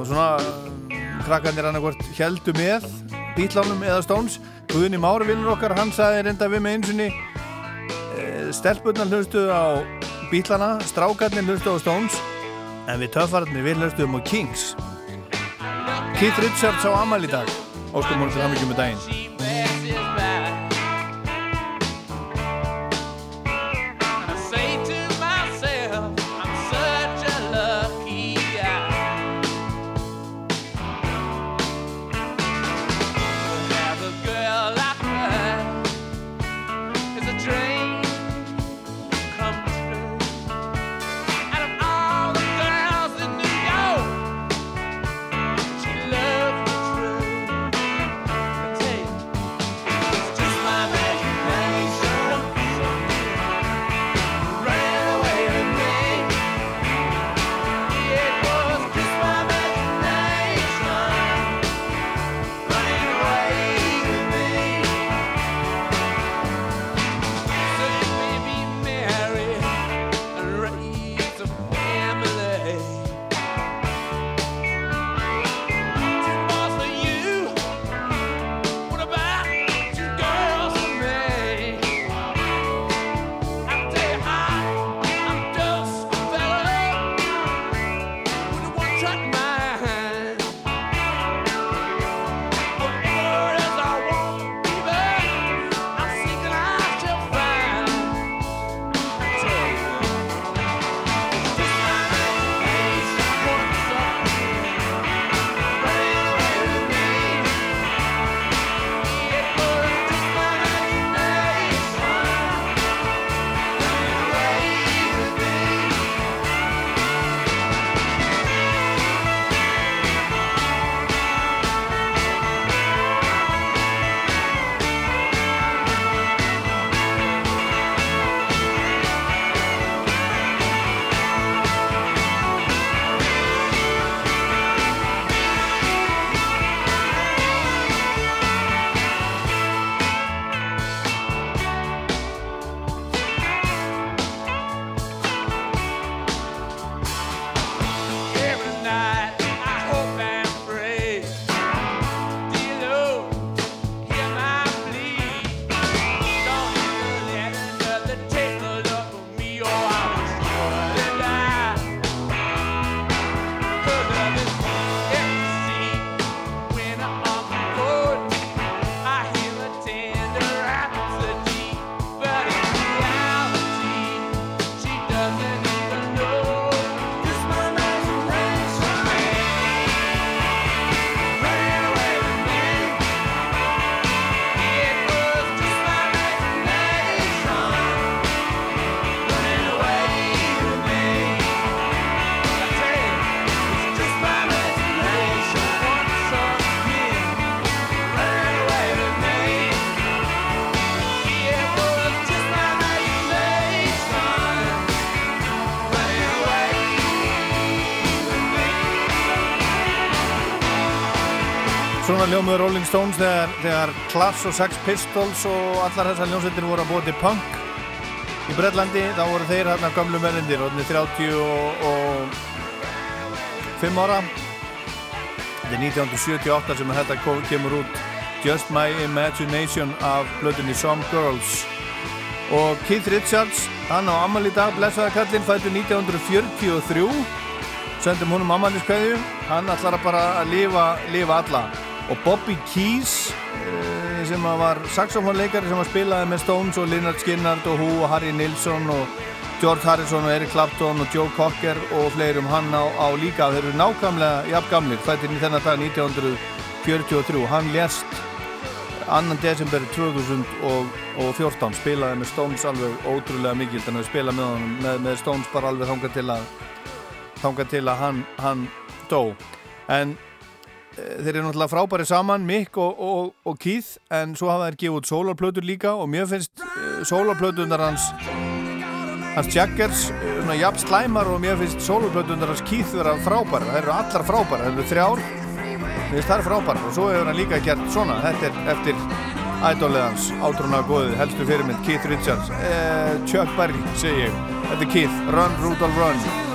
svona krakkarnir annarkvort heldu með Beatlánum eða Stones. Guðni Mári vinnur okkar, hann sagði reynda við með einu sinni e, stelpunnar hlustuðu á Beatlana, strákarnir hlustuðu á Stones en við töffarnir við hlustuðum á Kings. Keith Richards á Amal í dag, óskum hún til hann ekki með daginn. Svona ljómuður Rolling Stones þegar, þegar Clash og Sex Pistols og allar þessar ljónsveitir voru að búa til punk. Í Breitlandi, þá voru þeir hérna gamlu mennindir, orðinni 35 ára. Þetta er 1978 sem þetta kemur út. Just My Imagination af blöðunni Some Girls. Og Keith Richards hann á Amal í dag, blessaða kallinn fættu 1943 sendum húnum ammaliðskveðju hann ætlar bara að lifa, lifa alla og Bobby Keys eh, sem var saxofónleikari sem að spilaði með Stones og Lynyrd Skynyrd og Who og Harry Nilsson og George Harrison og Eric Clapton og Joe Cocker og fleirum hann á, á líka þeir eru nákvæmlega jafn gamlir fættir í þennan dag 1943 hann lést 2. desember 2014 spilaði með Stones alveg ótrúlega mikið þannig að spila með, honum, með, með Stones bara alveg þangað til að þangað til að hann, hann dó en þeir eru náttúrulega frábæri saman, Mick og, og, og Keith, en svo hafa þeir gefið út sólarplötur líka og mér finnst uh, sólarplötunar hans hans Jaggers, uh, svona jafn slæmar og mér finnst sólarplötunar hans Keith vera frábæra, þeir eru allar frábæra, þeir eru þrjár, mér finnst það er frábæra og svo hefur hann líka gert svona, þetta er eftir ædóliðans, átrúna góðið, helstu fyrirmynd, Keith Richards, uh, Chuck Berry, segi ég, þetta er Keith, Run Rudolph Run.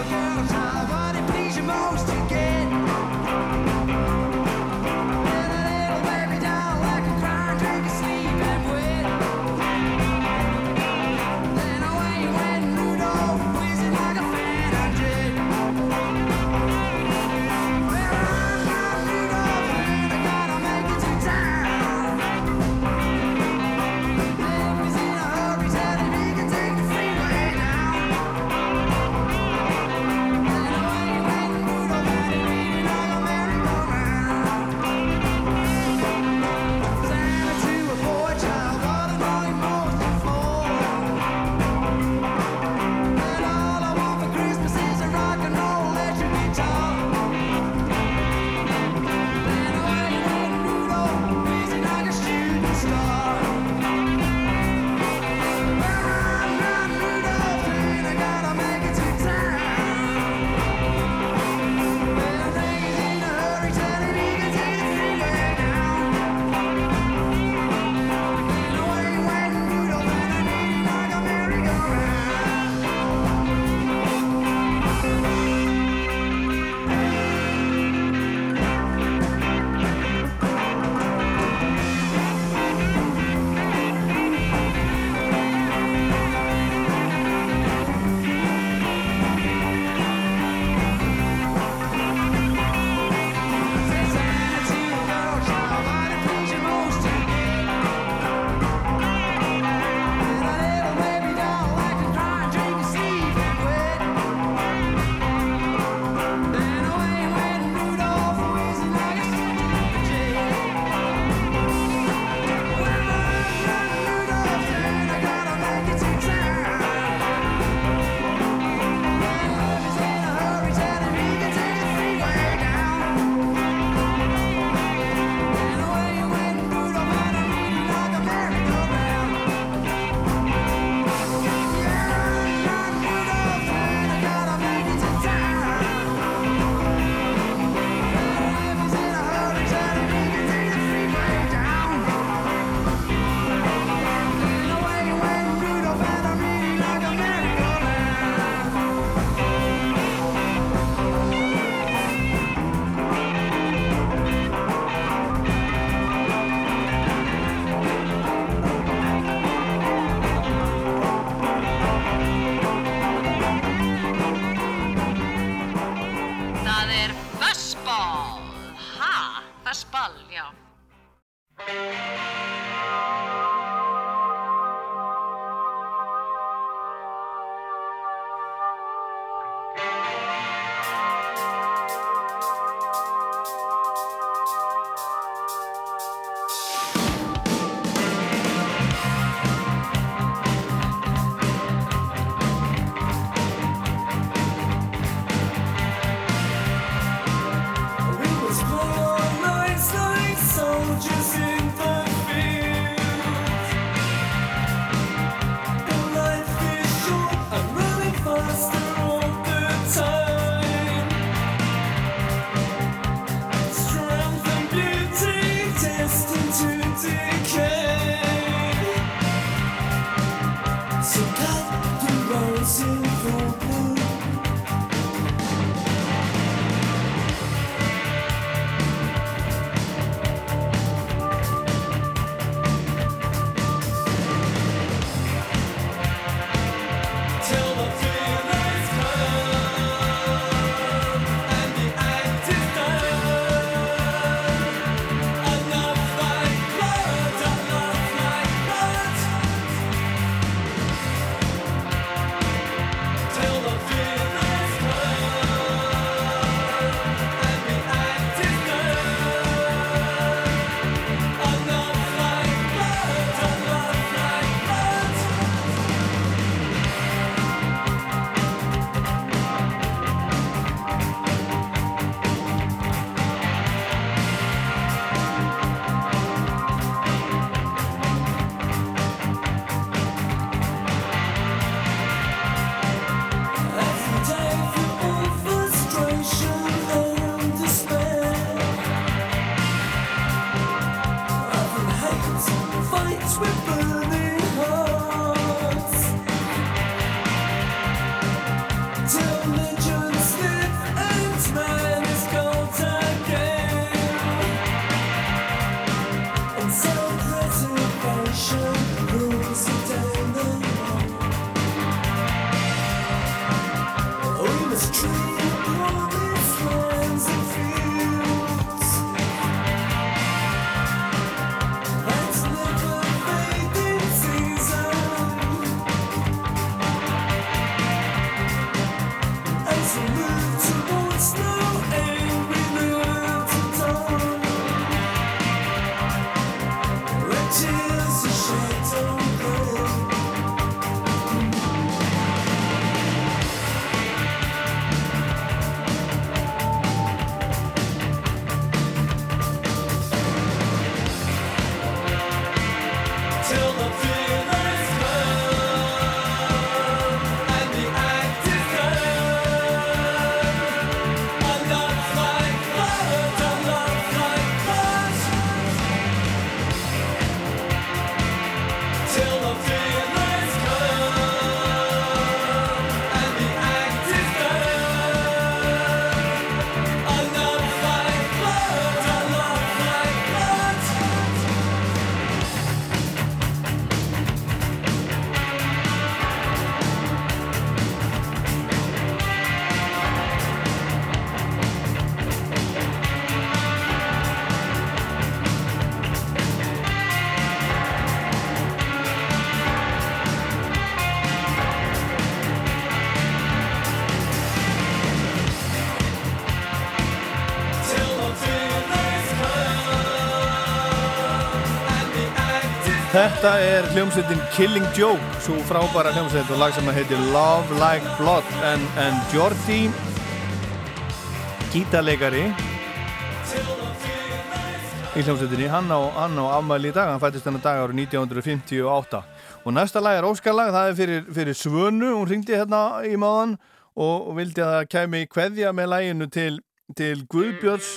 Þetta er hljómsveitin Killing Joke, svo frábæra hljómsveit og lag sem að heiti Love Like Blood. En, en Jordi gítarleikari í hljómsveitinni, hann á, á afmæli í dag, hann fættist hennar dag árið 1958 og næsta lag er óskarlag, það er fyrir, fyrir Svönu, hún ringdi hérna í maðan og vildi að það kemi hverja með læginu til, til Guðbjörns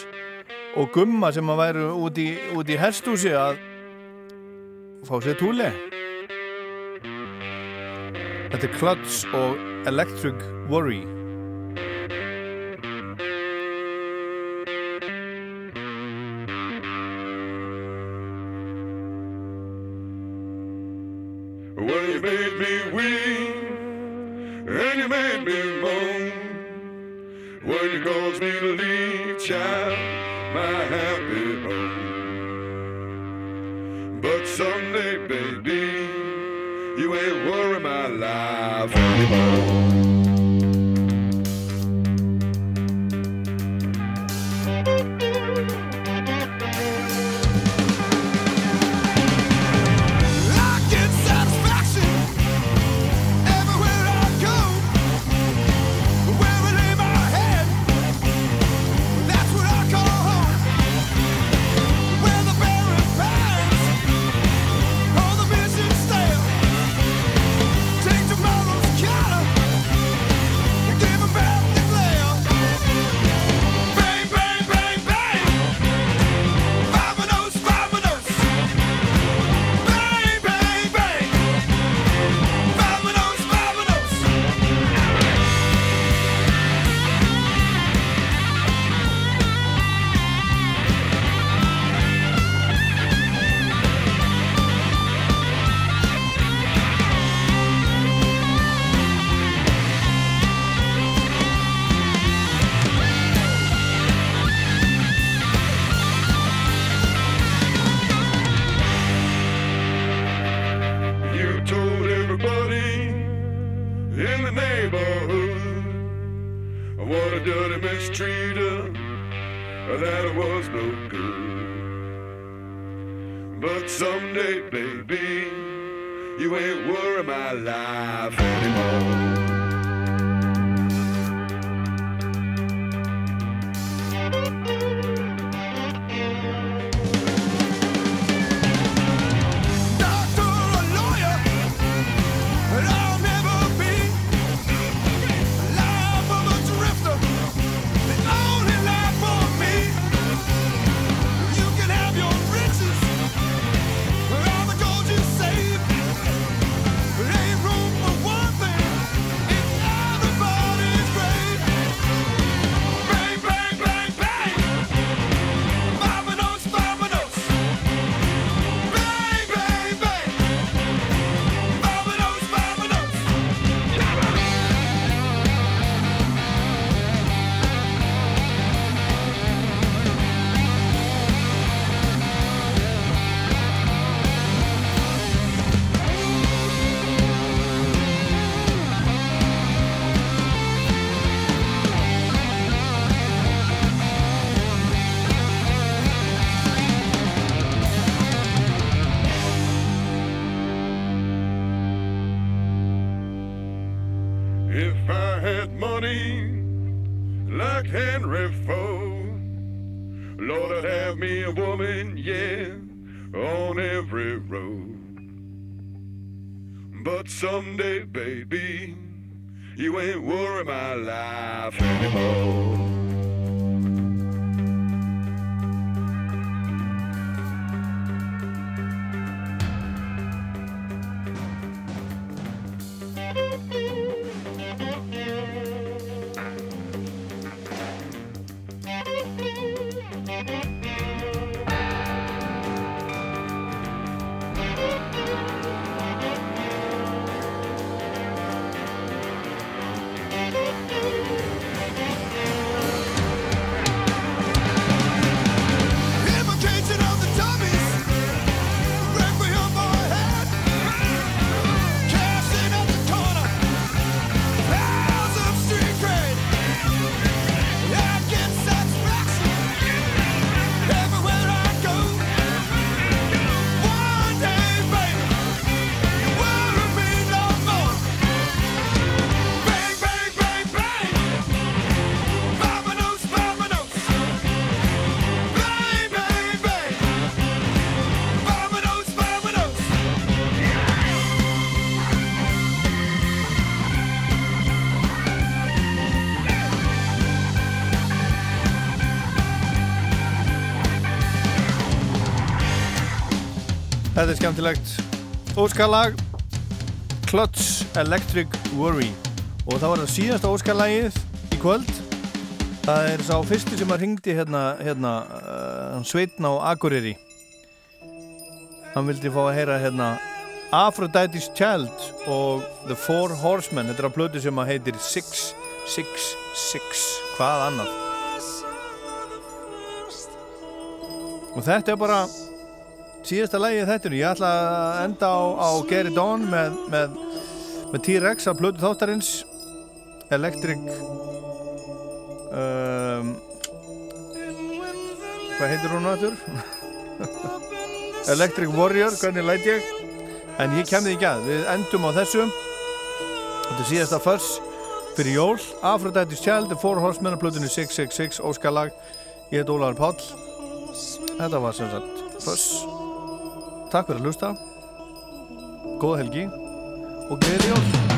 og Gumma sem að væru út í, í herstúsi að fá sér túli Þetta er Klutz og Electric Worry. Þetta er skemmtilegt. Óskarlag Clutch Electric Worry. Og það var það síðasta Óskarlagið í kvöld. Það er sá fyrsti sem að ringdi hérna, hérna uh, Sveitna og Akureyri. Hann vildi fá að heyra hérna Aphrodite's Child og The Four Horsemen. Þetta er á plötu sem að heitir 666 hvað annað? Og þetta er bara síðasta lægi þetta ég ætla að enda á, á It On með, með, með T-Rex af plötu þáttarins. Electric um, hvað heitir hún náttúr Electric Warrior hvernig læt ég? En ég kemði ekki að, við endum á þessu. Þetta er síðasta förs fyrir jól, Aphrodite's Child The Four Horsemen af plötunni 666 Óskalag, ég heit Ólaður Páll. Þetta var sem sagt förs Takk fyrir að hlusta. Góða helgi. Og gleði jól